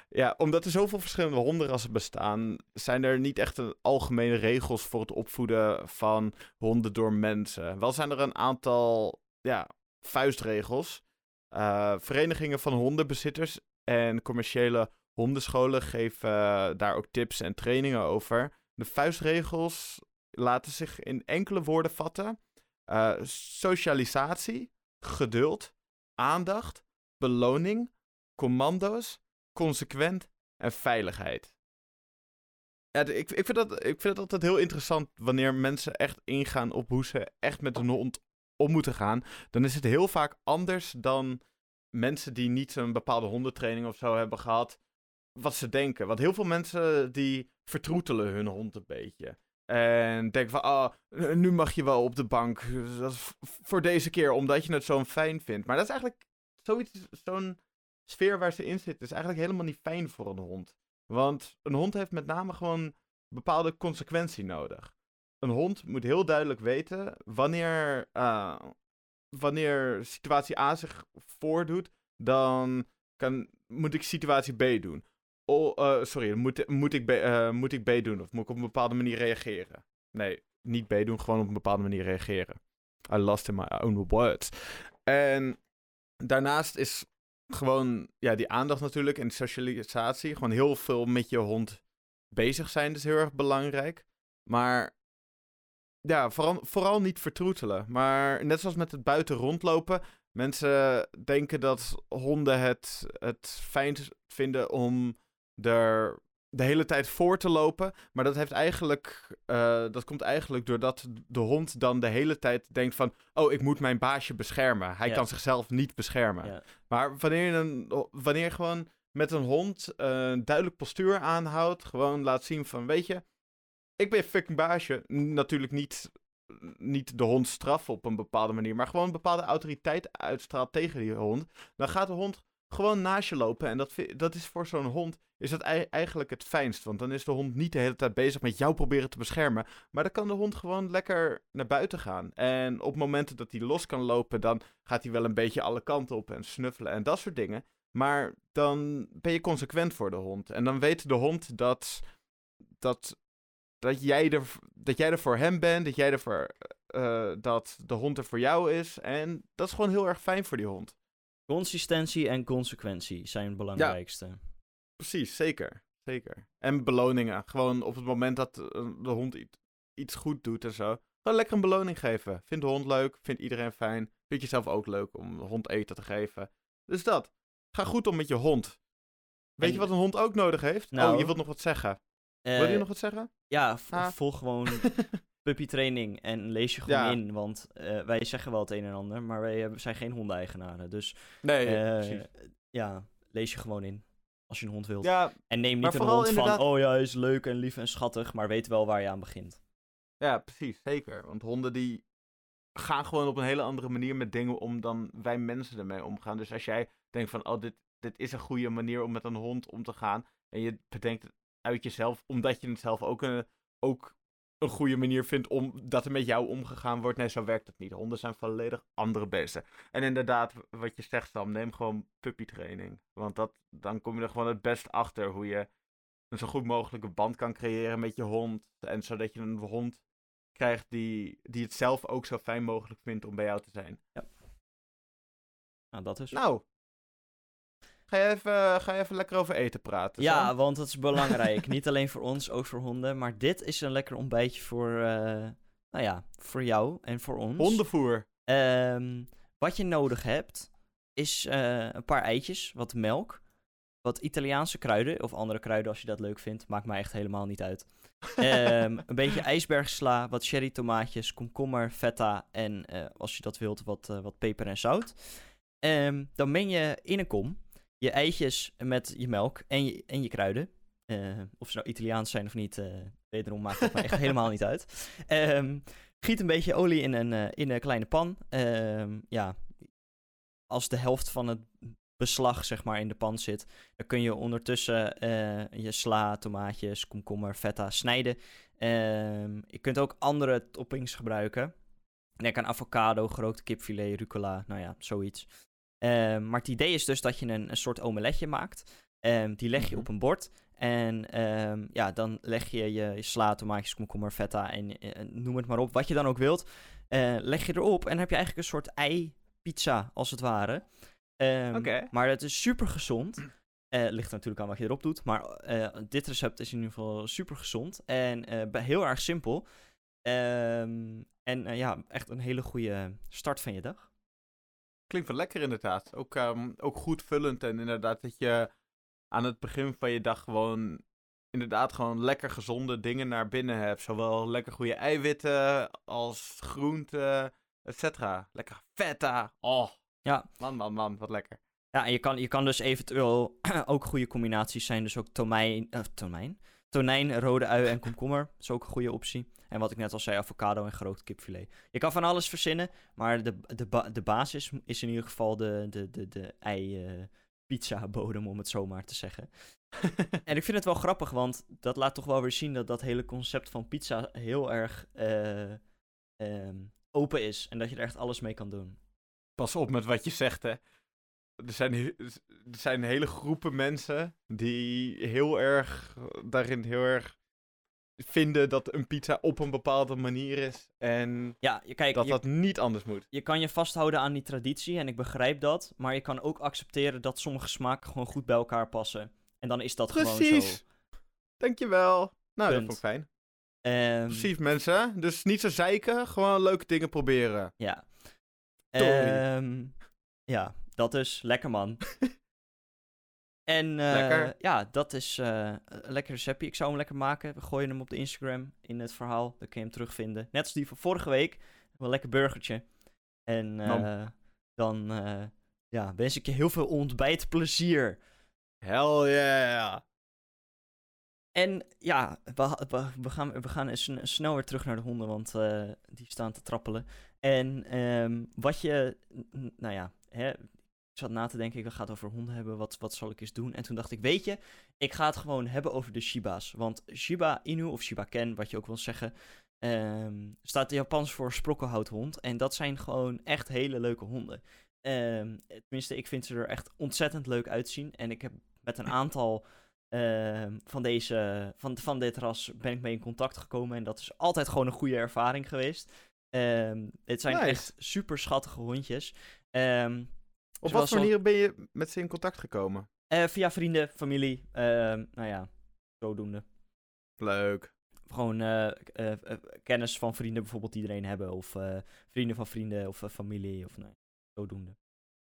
Ja, omdat er zoveel verschillende hondenrassen bestaan, zijn er niet echt een algemene regels voor het opvoeden van honden door mensen. Wel zijn er een aantal ja, vuistregels. Eh, verenigingen van hondenbezitters en commerciële hondenscholen geven eh, daar ook tips en trainingen over. De vuistregels laten zich in enkele woorden vatten. Eh, socialisatie, geduld, aandacht, beloning, commando's, consequent en veiligheid. Ja, ik, ik, vind dat, ik vind het altijd heel interessant wanneer mensen echt ingaan op hoe ze echt met een hond om moeten gaan. Dan is het heel vaak anders dan mensen die niet een bepaalde hondentraining of zo hebben gehad. Wat ze denken. Want heel veel mensen die vertroetelen hun hond een beetje. En denken van, ah, nu mag je wel op de bank. Dat is voor deze keer, omdat je het zo fijn vindt. Maar dat is eigenlijk zoiets, zo'n sfeer waar ze in zitten, is eigenlijk helemaal niet fijn voor een hond. Want een hond heeft met name gewoon bepaalde consequentie nodig. Een hond moet heel duidelijk weten wanneer, eh, wanneer situatie A zich voordoet, dan kan, moet ik situatie B doen. Oh, sorry, moet, moet, ik B, eh, moet ik B doen of moet ik op een bepaalde manier reageren? Nee, niet B doen, gewoon op een bepaalde manier reageren. I lost in my own words. En daarnaast is gewoon ja, die aandacht natuurlijk en socialisatie. Gewoon heel veel met je hond bezig zijn is heel erg belangrijk. Maar ja, vooral, vooral niet vertroetelen. Maar net zoals met het buiten rondlopen. Mensen denken dat honden het, het fijn vinden om er de hele tijd voor te lopen. Maar dat, heeft eigenlijk, eh, dat komt eigenlijk doordat de hond dan de hele tijd denkt van... Oh, ik moet mijn baasje beschermen. Hij Ja. kan zichzelf niet beschermen. Ja. Maar wanneer je, een, wanneer gewoon met een hond eh, een duidelijk postuur aanhoudt... Gewoon laat zien van, weet je... Ik ben fucking baasje. Natuurlijk niet, niet de hond straffen op een bepaalde manier... maar gewoon een bepaalde autoriteit uitstraalt tegen die hond... dan gaat de hond gewoon naast je lopen. En dat, dat is voor zo'n hond is dat ei- eigenlijk het fijnst. Want dan is de hond niet de hele tijd bezig met jou proberen te beschermen. Maar dan kan de hond gewoon lekker naar buiten gaan. En op momenten dat hij los kan lopen, dan gaat hij wel een beetje alle kanten op en snuffelen en dat soort dingen. Maar dan ben je consequent voor de hond. En dan weet de hond dat, dat, dat, jij, er, dat jij er voor hem bent. Dat jij er voor, eh, dat de hond er voor jou is. En dat is gewoon heel erg fijn voor die hond. Consistentie en consequentie zijn het belangrijkste. Precies, zeker. Zeker. En beloningen. Gewoon op het moment dat eh, de hond iets, goed doet en zo. Gewoon lekker een beloning geven. Vindt de hond leuk. Vindt iedereen fijn. Vind je zelf ook leuk om de hond eten te geven. Dus dat. Ga goed om met je hond. Weet En- je wat een hond ook nodig heeft? Nou, oh, je wilt nog wat zeggen. Eh, Wil je nog wat zeggen? Ja, Ah. volg gewoon <laughs> puppytraining en lees je gewoon Ja. in. Want eh, wij zeggen wel het een en ander, maar wij zijn geen hondeneigenaren. Dus nee, precies. ja, lees je gewoon in. Als je een hond wilt. Ja, En neem niet een hond inderdaad- van, oh ja, hij is leuk en lief en schattig, maar weet wel waar je aan begint. Ja, precies, zeker. Want honden die gaan gewoon op een hele andere manier met dingen om dan wij mensen ermee omgaan. Dus als jij denkt van, oh, dit, dit is een goede manier om met een hond om te gaan. En je bedenkt uit jezelf, omdat je het zelf ook een, ook een goede manier vindt om dat er met jou omgegaan wordt. Nee, zo werkt het niet. Honden zijn volledig andere beesten. En inderdaad, wat je zegt Sam, neem gewoon puppytraining. Want dat, dan kom je er gewoon het best achter hoe je een zo goed mogelijke band kan creëren met je hond. En zodat je een hond krijgt die, die het zelf ook zo fijn mogelijk vindt om bij jou te zijn. Nou, dat is. Nou, ga je even, ga je even lekker over eten praten? ja, want dat is belangrijk. <laughs> Niet alleen voor ons, ook voor honden. Maar dit is een lekker ontbijtje voor, eh, nou ja, voor jou en voor ons. Hondenvoer. Ehm, wat je nodig hebt, is eh, een paar eitjes, wat melk, wat Italiaanse kruiden, of andere kruiden als je dat leuk vindt. Maakt mij echt helemaal niet uit. Ehm, <laughs> een beetje ijsbergsla, wat cherry tomaatjes, komkommer, feta en eh, als je dat wilt, wat, wat peper en zout. Ehm, dan meng je in een kom je eitjes met je melk en je, en je kruiden. Eh, of ze nou Italiaans zijn of niet, eh wederom maakt het echt <laughs> helemaal niet uit. Ehm, giet een beetje olie in een, eh, in een kleine pan. Ehm, ja, als de helft van het beslag zeg maar in de pan zit, dan kun je ondertussen je sla, tomaatjes, komkommer, feta snijden. Ehm, je kunt ook andere toppings gebruiken. Denk aan avocado, gerookte kipfilet, rucola, nou ja, zoiets. Ehm, maar het idee is dus dat je een, een soort omeletje maakt. Ehm, die leg je Mhm. op een bord. En ehm, ja, dan leg je je, je sla, tomaatjes, komkommer, feta en eh, noem het maar op. Wat je dan ook wilt, eh, leg je erop. En dan heb je eigenlijk een soort ei-pizza, als het ware. Oké. Maar het is super gezond. Eh ligt natuurlijk aan wat je erop doet. Maar dit recept is in ieder geval super gezond. En heel erg simpel. En ja, echt een hele goede start van je dag. Klinkt wel lekker inderdaad. Ook, ehm, ook goed vullend en inderdaad dat je aan het begin van je dag gewoon inderdaad gewoon lekker gezonde dingen naar binnen hebt. Zowel lekker goede eiwitten als groenten, et cetera. Lekker feta. Oh. Ja. Man, man, man, wat lekker. Ja, en je kan, je kan dus eventueel <clears throat> ook goede combinaties zijn. Dus ook tomijn, eh, tomijn, tonijn, rode ui en komkommer. is ook een goede optie. En wat ik net al zei, avocado en gerookt kipfilet. Je kan van alles verzinnen, maar de, de, de basis is in ieder geval de, de, de, de ei eh, pizza bodem, om het zo maar te zeggen. <laughs> En ik vind het wel grappig, want dat laat toch wel weer zien dat dat hele concept van pizza heel erg eh, ehm, open is. En dat je er echt alles mee kan doen. Pas op met wat je zegt, hè. Er zijn, er zijn hele groepen mensen die heel erg daarin heel erg vinden dat een pizza op een bepaalde manier is. En Ja, je, kijk, dat je, dat niet anders moet. je kan je vasthouden aan die traditie en ik begrijp dat. Maar je kan ook accepteren dat sommige smaken gewoon goed bij elkaar passen. En dan is dat gewoon zo. Precies. Dankjewel. Nou, dat vond ik fijn. Ehm, Precies, mensen. Dus niet zo zeiken, gewoon leuke dingen proberen. Ja. Ehm, ja, dat is lekker man. <laughs> en eh, Lekker. ja, dat is eh, een lekker receptje. Ik zou hem lekker maken. We gooien hem op de Instagram in het verhaal. Dan kun je hem terugvinden. Net als die van vorige week. Een lekker burgertje. En eh, dan ja, wens ik je heel veel ontbijtplezier. Hell yeah. En ja, we, we, we gaan, we gaan eens sn- snel weer terug naar de honden, want die staan te trappelen. En ehm, wat je, nou ja, hè, ik zat na te denken, ik ga het over honden hebben, wat, wat zal ik eens doen? En toen dacht ik, weet je, ik ga het gewoon hebben over de Shiba's. Want Shiba Inu of Shiba Ken, wat je ook wil zeggen, ehm, staat Japans voor sprokkelhouthond. En dat zijn gewoon echt hele leuke honden. Ehm, tenminste, ik vind ze er echt ontzettend leuk uitzien. En ik heb met een aantal ehm, van, deze, van, van dit ras ben ik mee in contact gekomen. En dat is altijd gewoon een goede ervaring geweest. Ehm, het zijn Nice. echt super schattige hondjes. Ehm, Op Zoals wat voor manier ben je met ze in contact gekomen? eh, via vrienden, familie, ehm, nou ja, zodoende. Leuk. Gewoon eh, eh, kennis van vrienden bijvoorbeeld die er een hebben. Of vrienden van vrienden of familie. Of nee, zodoende.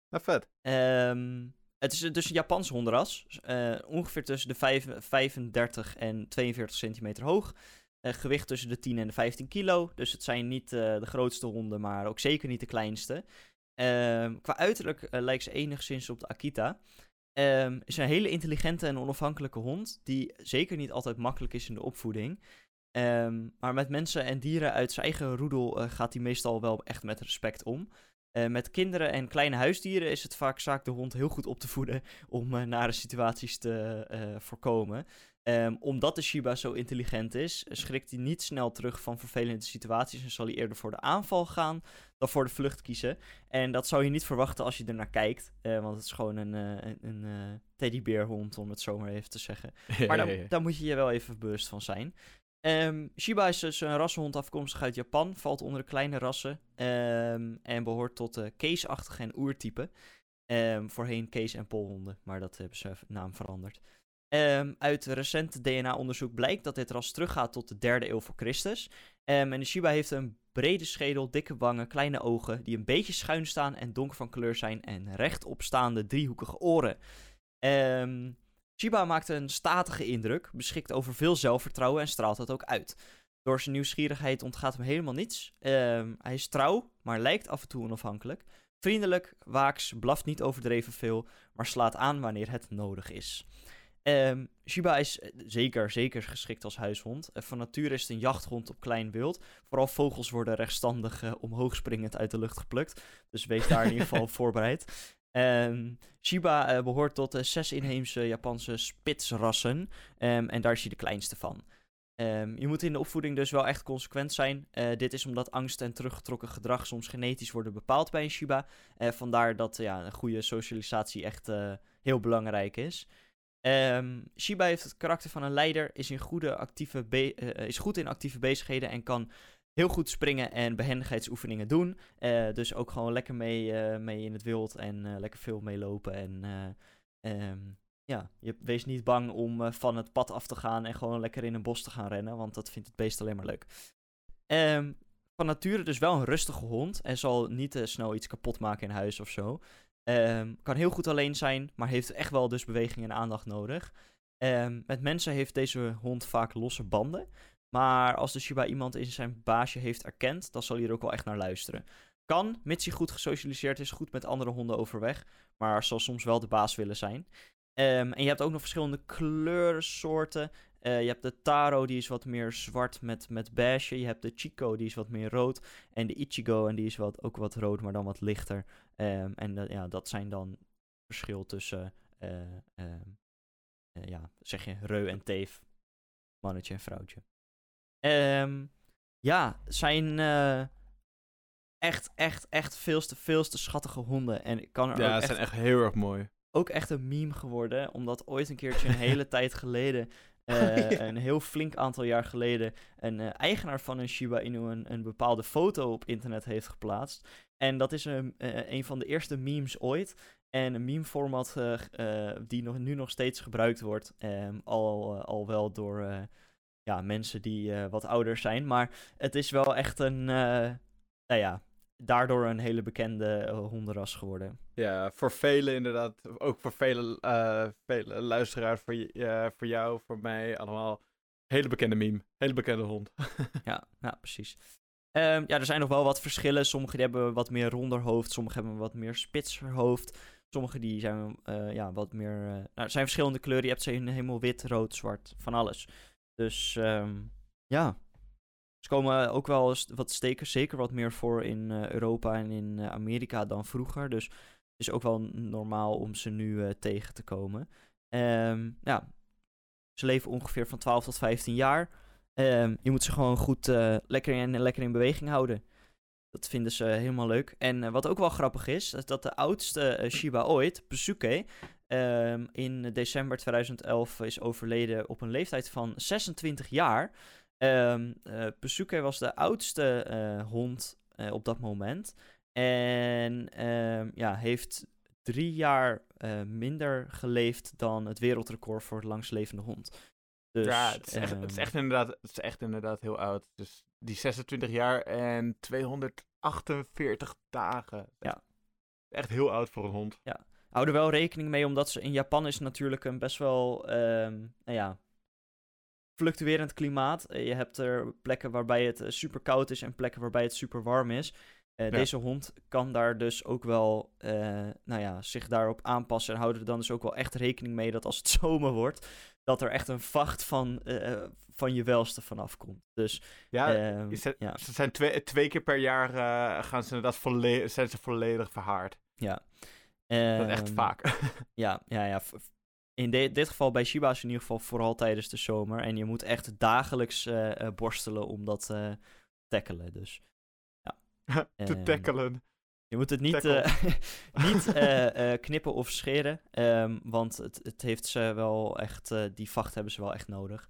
Nou, vet. Ehm, het is dus een Japanse hondenras. ongeveer tussen de vijf- 35 en 42 centimeter hoog. Gewicht tussen de 10 en de 15 kilo. Dus het zijn niet de grootste honden, maar ook zeker niet de kleinste. Ehm, qua uiterlijk eh, lijkt ze enigszins op de Akita. Ehm is een hele intelligente en onafhankelijke hond. Die zeker niet altijd makkelijk is in de opvoeding. Ehm, maar met mensen en dieren uit zijn eigen roedel eh, gaat hij meestal wel echt met respect om. Eh, met kinderen en kleine huisdieren is het vaak zaak de hond heel goed op te voeden om nare situaties te voorkomen. Ehm, omdat de Shiba zo intelligent is, schrikt hij niet snel terug van vervelende situaties en zal hij eerder voor de aanval gaan dan voor de vlucht kiezen. En dat zou je niet verwachten als je er naar kijkt, eh, want het is gewoon een, eh, een, een eh, teddybeerhond, om het zo maar even te zeggen. <laughs> Maar daar, daar moet je je wel even bewust van zijn. Ehm, Shiba is dus een rassenhond afkomstig uit Japan, valt onder de kleine rassen ehm, en behoort tot de keesachtige en oertype. Voorheen kees- en polhonden, maar dat hebben ze naam veranderd. Ehm, uit recent DNA-onderzoek blijkt dat dit ras teruggaat tot de derde eeuw voor Christus. Ehm, en de Shiba heeft een brede schedel, dikke wangen, kleine ogen, die een beetje schuin staan en donker van kleur zijn en rechtopstaande driehoekige oren. Ehm Shiba maakt een statige indruk, beschikt over veel zelfvertrouwen en straalt dat ook uit. Door zijn nieuwsgierigheid ontgaat hem helemaal niets. Hij is trouw, maar lijkt af en toe onafhankelijk. Vriendelijk, waaks, blaft niet overdreven veel, maar slaat aan wanneer het nodig is. Ehm, Shiba is eh, zeker, zeker geschikt als huishond. Eh, van nature is het een jachthond op klein wild. Vooral vogels worden rechtstandig eh, omhoogspringend uit de lucht geplukt. Dus wees daar in ieder geval <laughs> op voorbereid. Ehm, Shiba eh, behoort tot de zes inheemse Japanse spitsrassen. Ehm, en daar is hij de kleinste van. Je moet in de opvoeding dus wel echt consequent zijn. Dit is omdat angst en teruggetrokken gedrag soms genetisch worden bepaald bij een Shiba. Vandaar dat ja, een goede socialisatie echt heel belangrijk is. Ehm, Shiba heeft het karakter van een leider, is, in goede actieve eh, is goed in actieve bezigheden en kan heel goed springen en behendigheidsoefeningen doen. Eh, dus ook gewoon lekker mee, eh, mee in het wild en lekker veel meelopen. En eh, ehm, ja, je wees niet bang om van het pad af te gaan en gewoon lekker in een bos te gaan rennen, want dat vindt het beest alleen maar leuk. Ehm, van nature dus wel een rustige hond en zal niet snel iets kapot maken in huis of zo. Ehm, kan heel goed alleen zijn, maar heeft echt wel dus beweging en aandacht nodig. Ehm, met mensen heeft deze hond vaak losse banden. Maar als de Shiba iemand in zijn baasje heeft erkend, dan zal hij er ook wel echt naar luisteren. Kan, mits hij goed gesocialiseerd is, goed met andere honden overweg. Maar zal soms wel de baas willen zijn. Ehm, en je hebt ook nog verschillende kleurensoorten. Eh, je hebt de Taro, die is wat meer zwart met, met beige. Je hebt de Chico, die is wat meer rood. En de Ichigo, en die is wat, ook wat rood, maar dan wat lichter. Ehm, en dat- ja, dat zijn dan verschil tussen, eh, ehm, eh, ja, zeg je, reu en teef. Mannetje en vrouwtje. Ehm, ja, zijn eh, echt, echt, echt veelste, veelste schattige honden. En ik kan er Ja, ook ze zijn echt heel erg mooi. ook echt een meme geworden. Omdat ooit een keertje een <laughs> hele tijd geleden eh, een heel flink aantal jaar geleden een eh, eigenaar van een Shiba Inu een, een bepaalde foto op internet heeft geplaatst. En dat is een, eh, een van de eerste memes ooit. En een meme format eh, die nog, nu nog steeds gebruikt wordt. ehm, al, al wel door ja, mensen die wat ouder zijn. Maar het is wel echt een, nou ja, daardoor een hele bekende eh, hondenras geworden. Ja, voor velen inderdaad. Ook voor vele, eh, vele luisteraars, voor, je- eh, voor jou, voor mij, allemaal. Hele bekende meme. Hele bekende hond. <laughs> Ja, ja precies. Ehm, ja, er zijn nog wel wat verschillen. Sommige hebben wat meer ronder hoofd, sommige hebben wat meer spitser hoofd. Sommige die zijn ja, wat meer... nou, er zijn verschillende kleuren. Je hebt ze in helemaal wit, rood, zwart, van alles. Dus ehm, ja, ze komen ook wel wat stekers, zeker wat meer voor in eh, Europa en in eh, Amerika dan vroeger. Dus het is ook wel normaal om ze nu eh, tegen te komen. Ehm, ja, ze leven ongeveer van 12 tot 15 jaar. Ehm, je moet ze gewoon goed lekker, in, lekker in beweging houden. Dat vinden ze helemaal leuk. En wat ook wel grappig is, is dat de oudste Shiba ooit, Besuke, ehm, in december 2011 is overleden op een leeftijd van 26 jaar. Ehm eh, Besuke was de oudste eh, hond eh, op dat moment. En ehm, ja, heeft drie jaar minder geleefd dan het wereldrecord voor het langstlevende hond. Dus, ja, het is, echt, het, is ehm, echt inderdaad, het is echt inderdaad heel oud. Dus die 26 jaar en 248 dagen. Ja. Echt heel oud voor een hond. hou er wel rekening mee, omdat ze in Japan is natuurlijk een best wel, nou ja, fluctuerend klimaat. Eh, Je hebt er plekken waarbij het super koud is en plekken waarbij het super warm is. Eh, Ja. Deze hond kan daar dus ook wel, eh, nou ja, zich daarop aanpassen en houden er dan dus ook wel echt rekening mee dat als het <laughs> zomer wordt, dat er echt een vacht van, eh, van je welste vanaf komt. Dus, Ja, ehm, het- ja. ze zijn twee, twee keer per jaar eh, gaan ze inderdaad volle zijn ze volledig verhaard. ja. Dat is echt Ehm, vaak. <laughs> Ja, ja, ja. In de- dit geval bij Shiba's in ieder geval vooral tijdens de zomer. En je moet echt dagelijks eh, eh, borstelen om dat eh, te tackelen. Dus <laughs> te ehm, tackelen. je moet het niet, <laughs> niet <laughs> knippen of scheren. ehm, want het, het heeft ze wel echt, die vacht hebben ze wel echt nodig.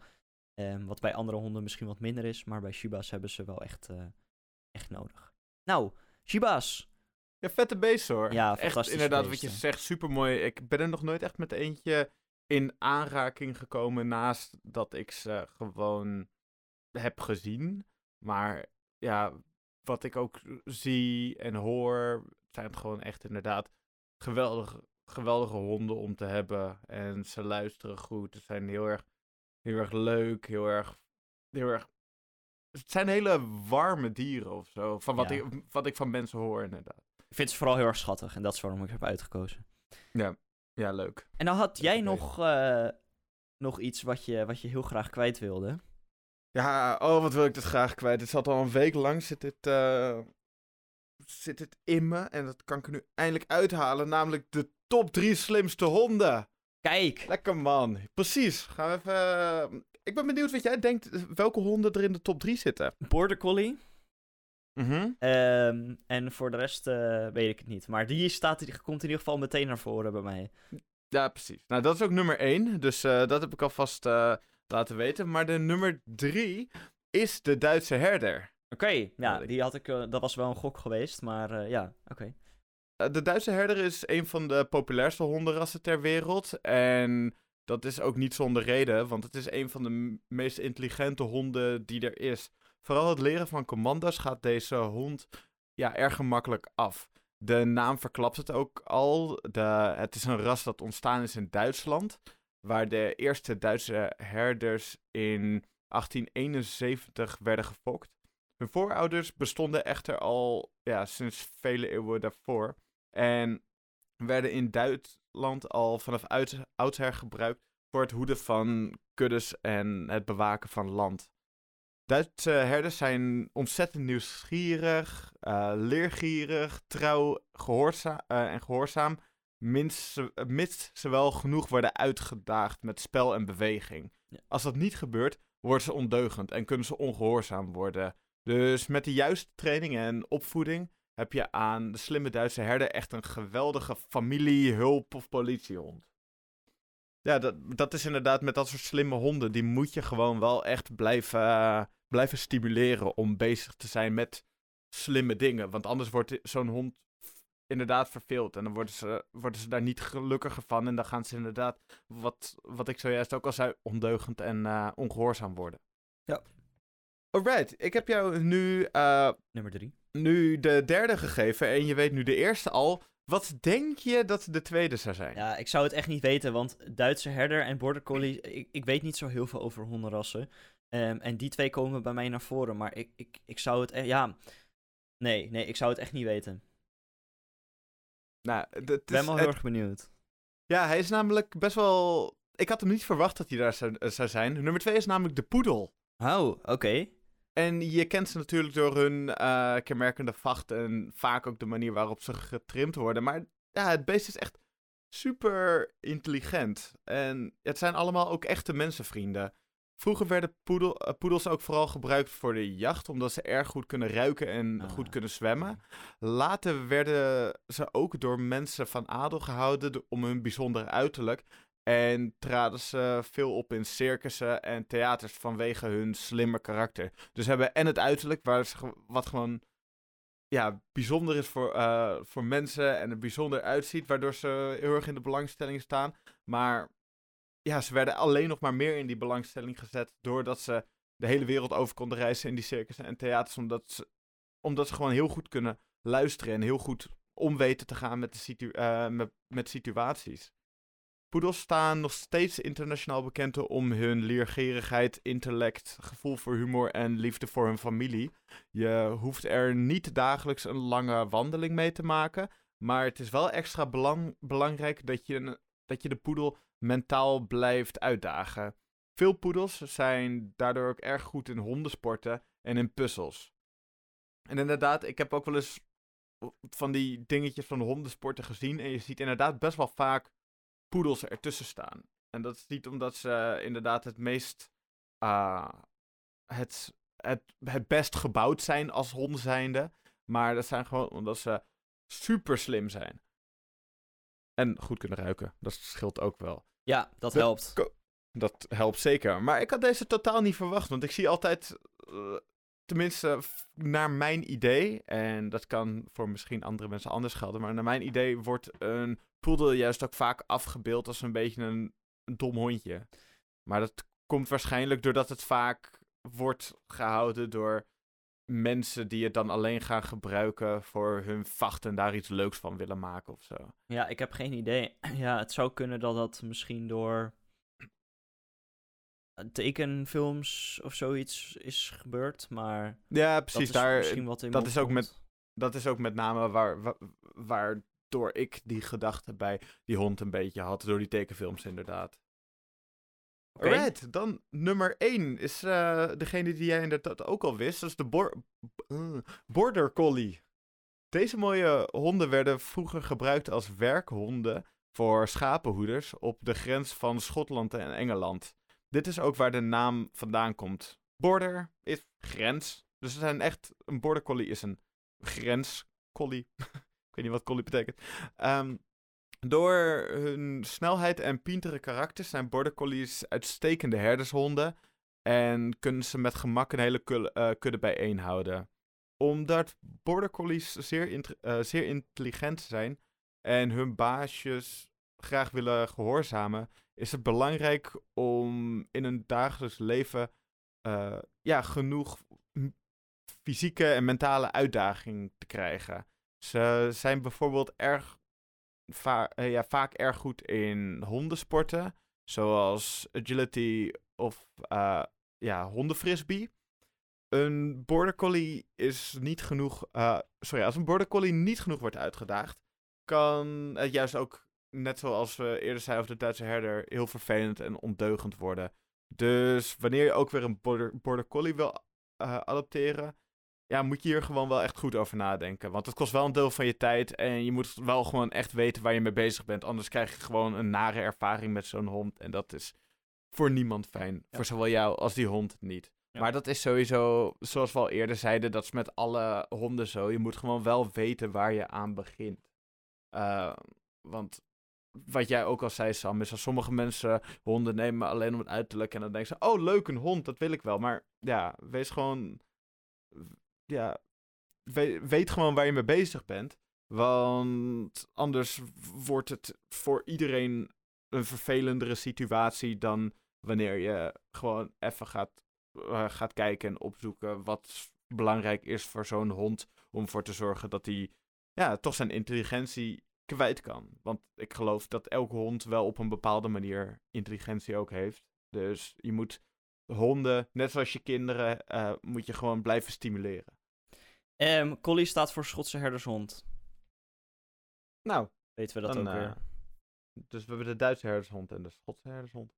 Ehm, wat bij andere honden misschien wat minder is. Maar bij Shiba's hebben ze wel echt, echt nodig. Nou, Shiba's. Ja, vette beesten hoor. Ja, echt inderdaad wat je zegt, super mooi. Ik ben er nog nooit echt met eentje in aanraking gekomen naast dat ik ze gewoon heb gezien. Maar ja, wat ik ook zie en hoor, zijn het gewoon echt inderdaad geweldige, geweldige honden om te hebben. En ze luisteren goed. Ze zijn heel erg, heel erg leuk, heel erg, heel erg... Het zijn hele warme dieren of zo. Van wat, Ja. ik, wat ik van mensen hoor inderdaad. Ik vind ze vooral heel erg schattig. En dat is waarom ik heb uitgekozen. Ja, leuk. En dan had jij nog, eh, nog iets wat je, wat je heel graag kwijt wilde. Ja, oh, wat wil ik dit graag kwijt. Het zat al een week lang, zit dit, eh, zit dit in me. En dat kan ik er nu eindelijk uithalen. Namelijk de top drie slimste honden. Kijk, Lekker man. Precies. Gaan we even... eh, ik ben benieuwd wat jij denkt, welke honden er in de top drie zitten. Border Collie. Mhm. Ehm, en voor de rest eh, weet ik het niet. Maar die, staat, die komt in ieder geval meteen naar voren bij mij. Ja, precies. Nou, dat is ook nummer één. Dus eh, dat heb ik alvast eh laten weten. Maar de nummer drie is de Duitse herder. Oké, ja, die had ik, dat was wel een gok geweest. Maar ja, oké. De Duitse herder is een van de populairste hondenrassen ter wereld. En dat is ook niet zonder reden, want het is een van de meest intelligente honden die er is. Vooral het leren van commando's gaat deze hond ja, erg gemakkelijk af. De naam verklapt het ook al. De, het is een ras dat ontstaan is in Duitsland, waar de eerste Duitse herders in 1871 werden gefokt. Hun voorouders bestonden echter al ja, sinds vele eeuwen daarvoor. En werden in Duitsland al vanaf uit, oudsher gebruikt voor het hoeden van kuddes en het bewaken van land. Duitse herders zijn ontzettend nieuwsgierig, eh, leergierig, trouw gehoorza eh, en gehoorzaam, eh, mits ze wel genoeg worden uitgedaagd met spel en beweging. Ja. Als dat niet gebeurt, worden ze ondeugend en kunnen ze ongehoorzaam worden. Dus met de juiste training en opvoeding heb je aan de slimme Duitse herder echt een geweldige familie, hulp of politiehond. Ja, dat, dat is inderdaad met dat soort slimme honden. Die moet je gewoon wel echt blijven, blijven stimuleren om bezig te zijn met slimme dingen. Want anders wordt zo'n hond inderdaad verveeld. En dan worden ze, worden ze daar niet gelukkiger van. En dan gaan ze inderdaad, wat, wat ik zojuist ook al zei, ondeugend en eh, ongehoorzaam worden. Ja. Alright, ik heb jou nu, eh, Nummer drie. nu de derde gegeven. En je weet nu de eerste al. Wat denk je dat de tweede zou zijn? Ja, ik zou het echt niet weten, want Duitse herder en border collie, ik, ik weet niet zo heel veel over hondenrassen. Ehm, en die twee komen bij mij naar voren, maar ik, ik, ik zou het echt, ja, nee, nee, ik zou het echt niet weten. Nou, het Ik ben is- wel het- heel erg benieuwd. Ja, hij is namelijk best wel... Ik had hem niet verwacht dat hij daar zou, zou zijn. Nummer twee is namelijk de poedel. Oh, oké. En je kent ze natuurlijk door hun eh, kenmerkende vacht en vaak ook de manier waarop ze getrimd worden. Maar ja, het beest is echt super intelligent. En het zijn allemaal ook echte mensenvrienden. Vroeger werden poedel, eh, poedels ook vooral gebruikt voor de jacht, omdat ze erg goed kunnen ruiken en Ah, goed kunnen zwemmen. Later werden ze ook door mensen van adel gehouden om hun bijzondere uiterlijk. En traden ze veel op in circussen en theaters vanwege hun slimme karakter. Dus hebben en het uiterlijk, waar ze, wat gewoon ja, bijzonder is voor, eh, voor mensen en er bijzonder uitziet, waardoor ze heel erg in de belangstelling staan. Maar ja, ze werden alleen nog maar meer in die belangstelling gezet doordat ze de hele wereld over konden reizen in die circussen en theaters, omdat ze, omdat ze gewoon heel goed kunnen luisteren en heel goed om weten te gaan met, de eh, met situaties. Poedels staan nog steeds internationaal bekend om hun leergierigheid, intellect, gevoel voor humor en liefde voor hun familie. Je hoeft er niet dagelijks een lange wandeling mee te maken, maar het is wel extra belang, belangrijk dat je, dat je de poedel mentaal blijft uitdagen. Veel poedels zijn daardoor ook erg goed in hondensporten en in puzzels. En inderdaad, ik heb ook wel eens van die dingetjes van de hondensporten gezien. En je ziet inderdaad best wel vaak poedels ertussen staan. En dat is niet omdat ze inderdaad het meest. ah, het, het, het best gebouwd zijn als honden zijnde. Maar dat zijn gewoon omdat ze super slim zijn. En goed kunnen ruiken. Dat scheelt ook wel. Ja, dat helpt. Dat helpt zeker. Maar ik had deze totaal niet verwacht. Want ik zie altijd, eh, tenminste naar mijn idee, en dat kan voor misschien andere mensen anders gelden, maar naar mijn idee wordt een poedel juist ook vaak afgebeeld als een beetje een, een dom hondje. Maar dat komt waarschijnlijk doordat het vaak wordt gehouden door mensen die het dan alleen gaan gebruiken voor hun vacht en daar iets leuks van willen maken of zo. Ja, ik heb geen idee. <clears throat> Ja, het zou kunnen dat dat misschien door tekenfilms of zoiets is gebeurd, maar Ja, dat precies. is Daar, misschien wat in dat is ook opkomt. dat is ook met name waar, wa- waardoor ik die gedachte bij die hond een beetje had. Door die tekenfilms inderdaad. Alright, dan nummer 1 is eh, degene die jij inderdaad ook al wist. Dat is de bor- eh, Border Collie. Deze mooie honden werden vroeger gebruikt als werkhonden voor schapenhoeders op de grens van Schotland en Engeland. Dit is ook waar de naam vandaan komt. Border is grens. Dus ze zijn echt. Een border collie is een grenscollie. <laughs> Weet niet wat collie betekent. Ehm, door hun snelheid en pintere karakters zijn border collies uitstekende herdershonden. En kunnen ze met gemak een hele eh, kudde bijeenhouden. Omdat border collies zeer, eh, zeer intelligent zijn en hun baasjes graag willen gehoorzamen, is het belangrijk om in een dagelijks leven eh, ja, genoeg fysieke en mentale uitdaging te krijgen. Ze zijn bijvoorbeeld erg eh, ja, vaak erg goed in hondensporten, zoals agility of eh, ja, hondenfrisbee. Een border collie is niet genoeg. eh, sorry, als een border collie niet genoeg wordt uitgedaagd, kan het juist ook, net zoals we eerder zeiden over de Duitse herder, heel vervelend en ondeugend worden. Dus wanneer je ook weer een border, border collie wil adopteren, ja, moet je hier gewoon wel echt goed over nadenken. Want het kost wel een deel van je tijd en je moet wel gewoon echt weten waar je mee bezig bent. Anders krijg je gewoon een nare ervaring met zo'n hond. En dat is voor niemand fijn. Voor zowel jou als die hond niet. Ja. Maar dat is sowieso, zoals we al eerder zeiden, dat is met alle honden zo. Je moet gewoon wel weten waar je aan begint. Eh, want wat jij ook al zei, Sam, is dat sommige mensen honden nemen alleen om het uiterlijk. En dan denken ze, oh leuk, een hond, dat wil ik wel. Maar ja, wees gewoon, ja, we- weet gewoon waar je mee bezig bent. Want anders wordt het voor iedereen een vervelendere situatie dan wanneer je gewoon even gaat, eh, gaat kijken en opzoeken wat belangrijk is voor zo'n hond. Om ervoor te zorgen dat hij ja, toch zijn intelligentie kwijt kan. Want ik geloof dat elke hond wel op een bepaalde manier intelligentie ook heeft. Dus je moet honden, net zoals je kinderen, eh, moet je gewoon blijven stimuleren. Ehm Collie staat voor Schotse herdershond. Nou, Weten we dat dan, ook eh, weer. dus we hebben de Duitse herdershond en de Schotse herdershond.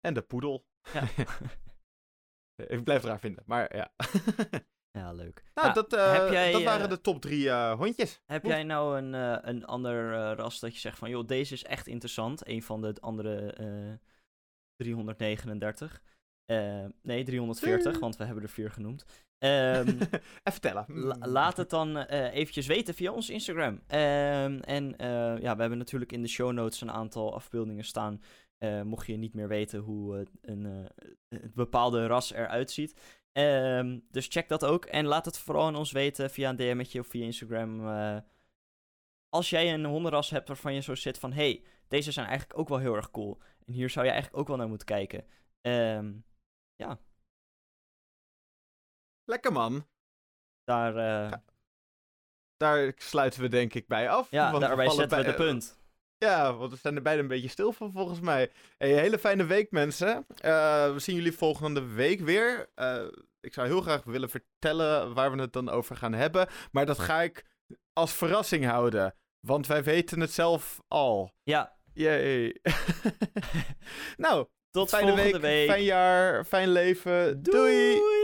En de poedel. Ja. <laughs> ik blijf het raar vinden, maar ja. <laughs> ja, leuk. nou, Ja, dat, eh, heb jij, dat waren eh, de top drie hondjes. Heb jij nou een, een ander ras dat je zegt van, joh, deze is echt interessant. Een van de andere eh 339. Eh, nee, 340, Vier. want we hebben er vier genoemd. Ehm, <laughs> Even vertellen. La- laat het <laughs> dan eh eventjes weten via ons Instagram. Ehm, en eh, ja, we hebben natuurlijk in de show notes een aantal afbeeldingen staan. mocht je niet meer weten hoe een het bepaalde ras eruit ziet. Ehm, dus check dat ook. En laat het vooral aan ons weten via een DM'tje of via Instagram. als jij een hondenras hebt waarvan je zo zit van... hey, deze zijn eigenlijk ook wel heel erg cool. En hier zou je eigenlijk ook wel naar moeten kijken. Ehm, Lekker man. daar, eh, Ja, Daar sluiten we denk ik bij af. ja, want we daarbij vallen zetten we bij- de punt. Ja, want we zijn er beide een beetje stil van volgens mij. Hey, een hele fijne week mensen. Eh, we zien jullie volgende week weer. Eh, ik zou heel graag willen vertellen waar we het dan over gaan hebben. Maar dat ga ik als verrassing houden. Want wij weten het zelf al. Ja, Yay. <laughs> nou, tot fijne volgende week, week. fijn jaar, fijn leven. Doei. Doei.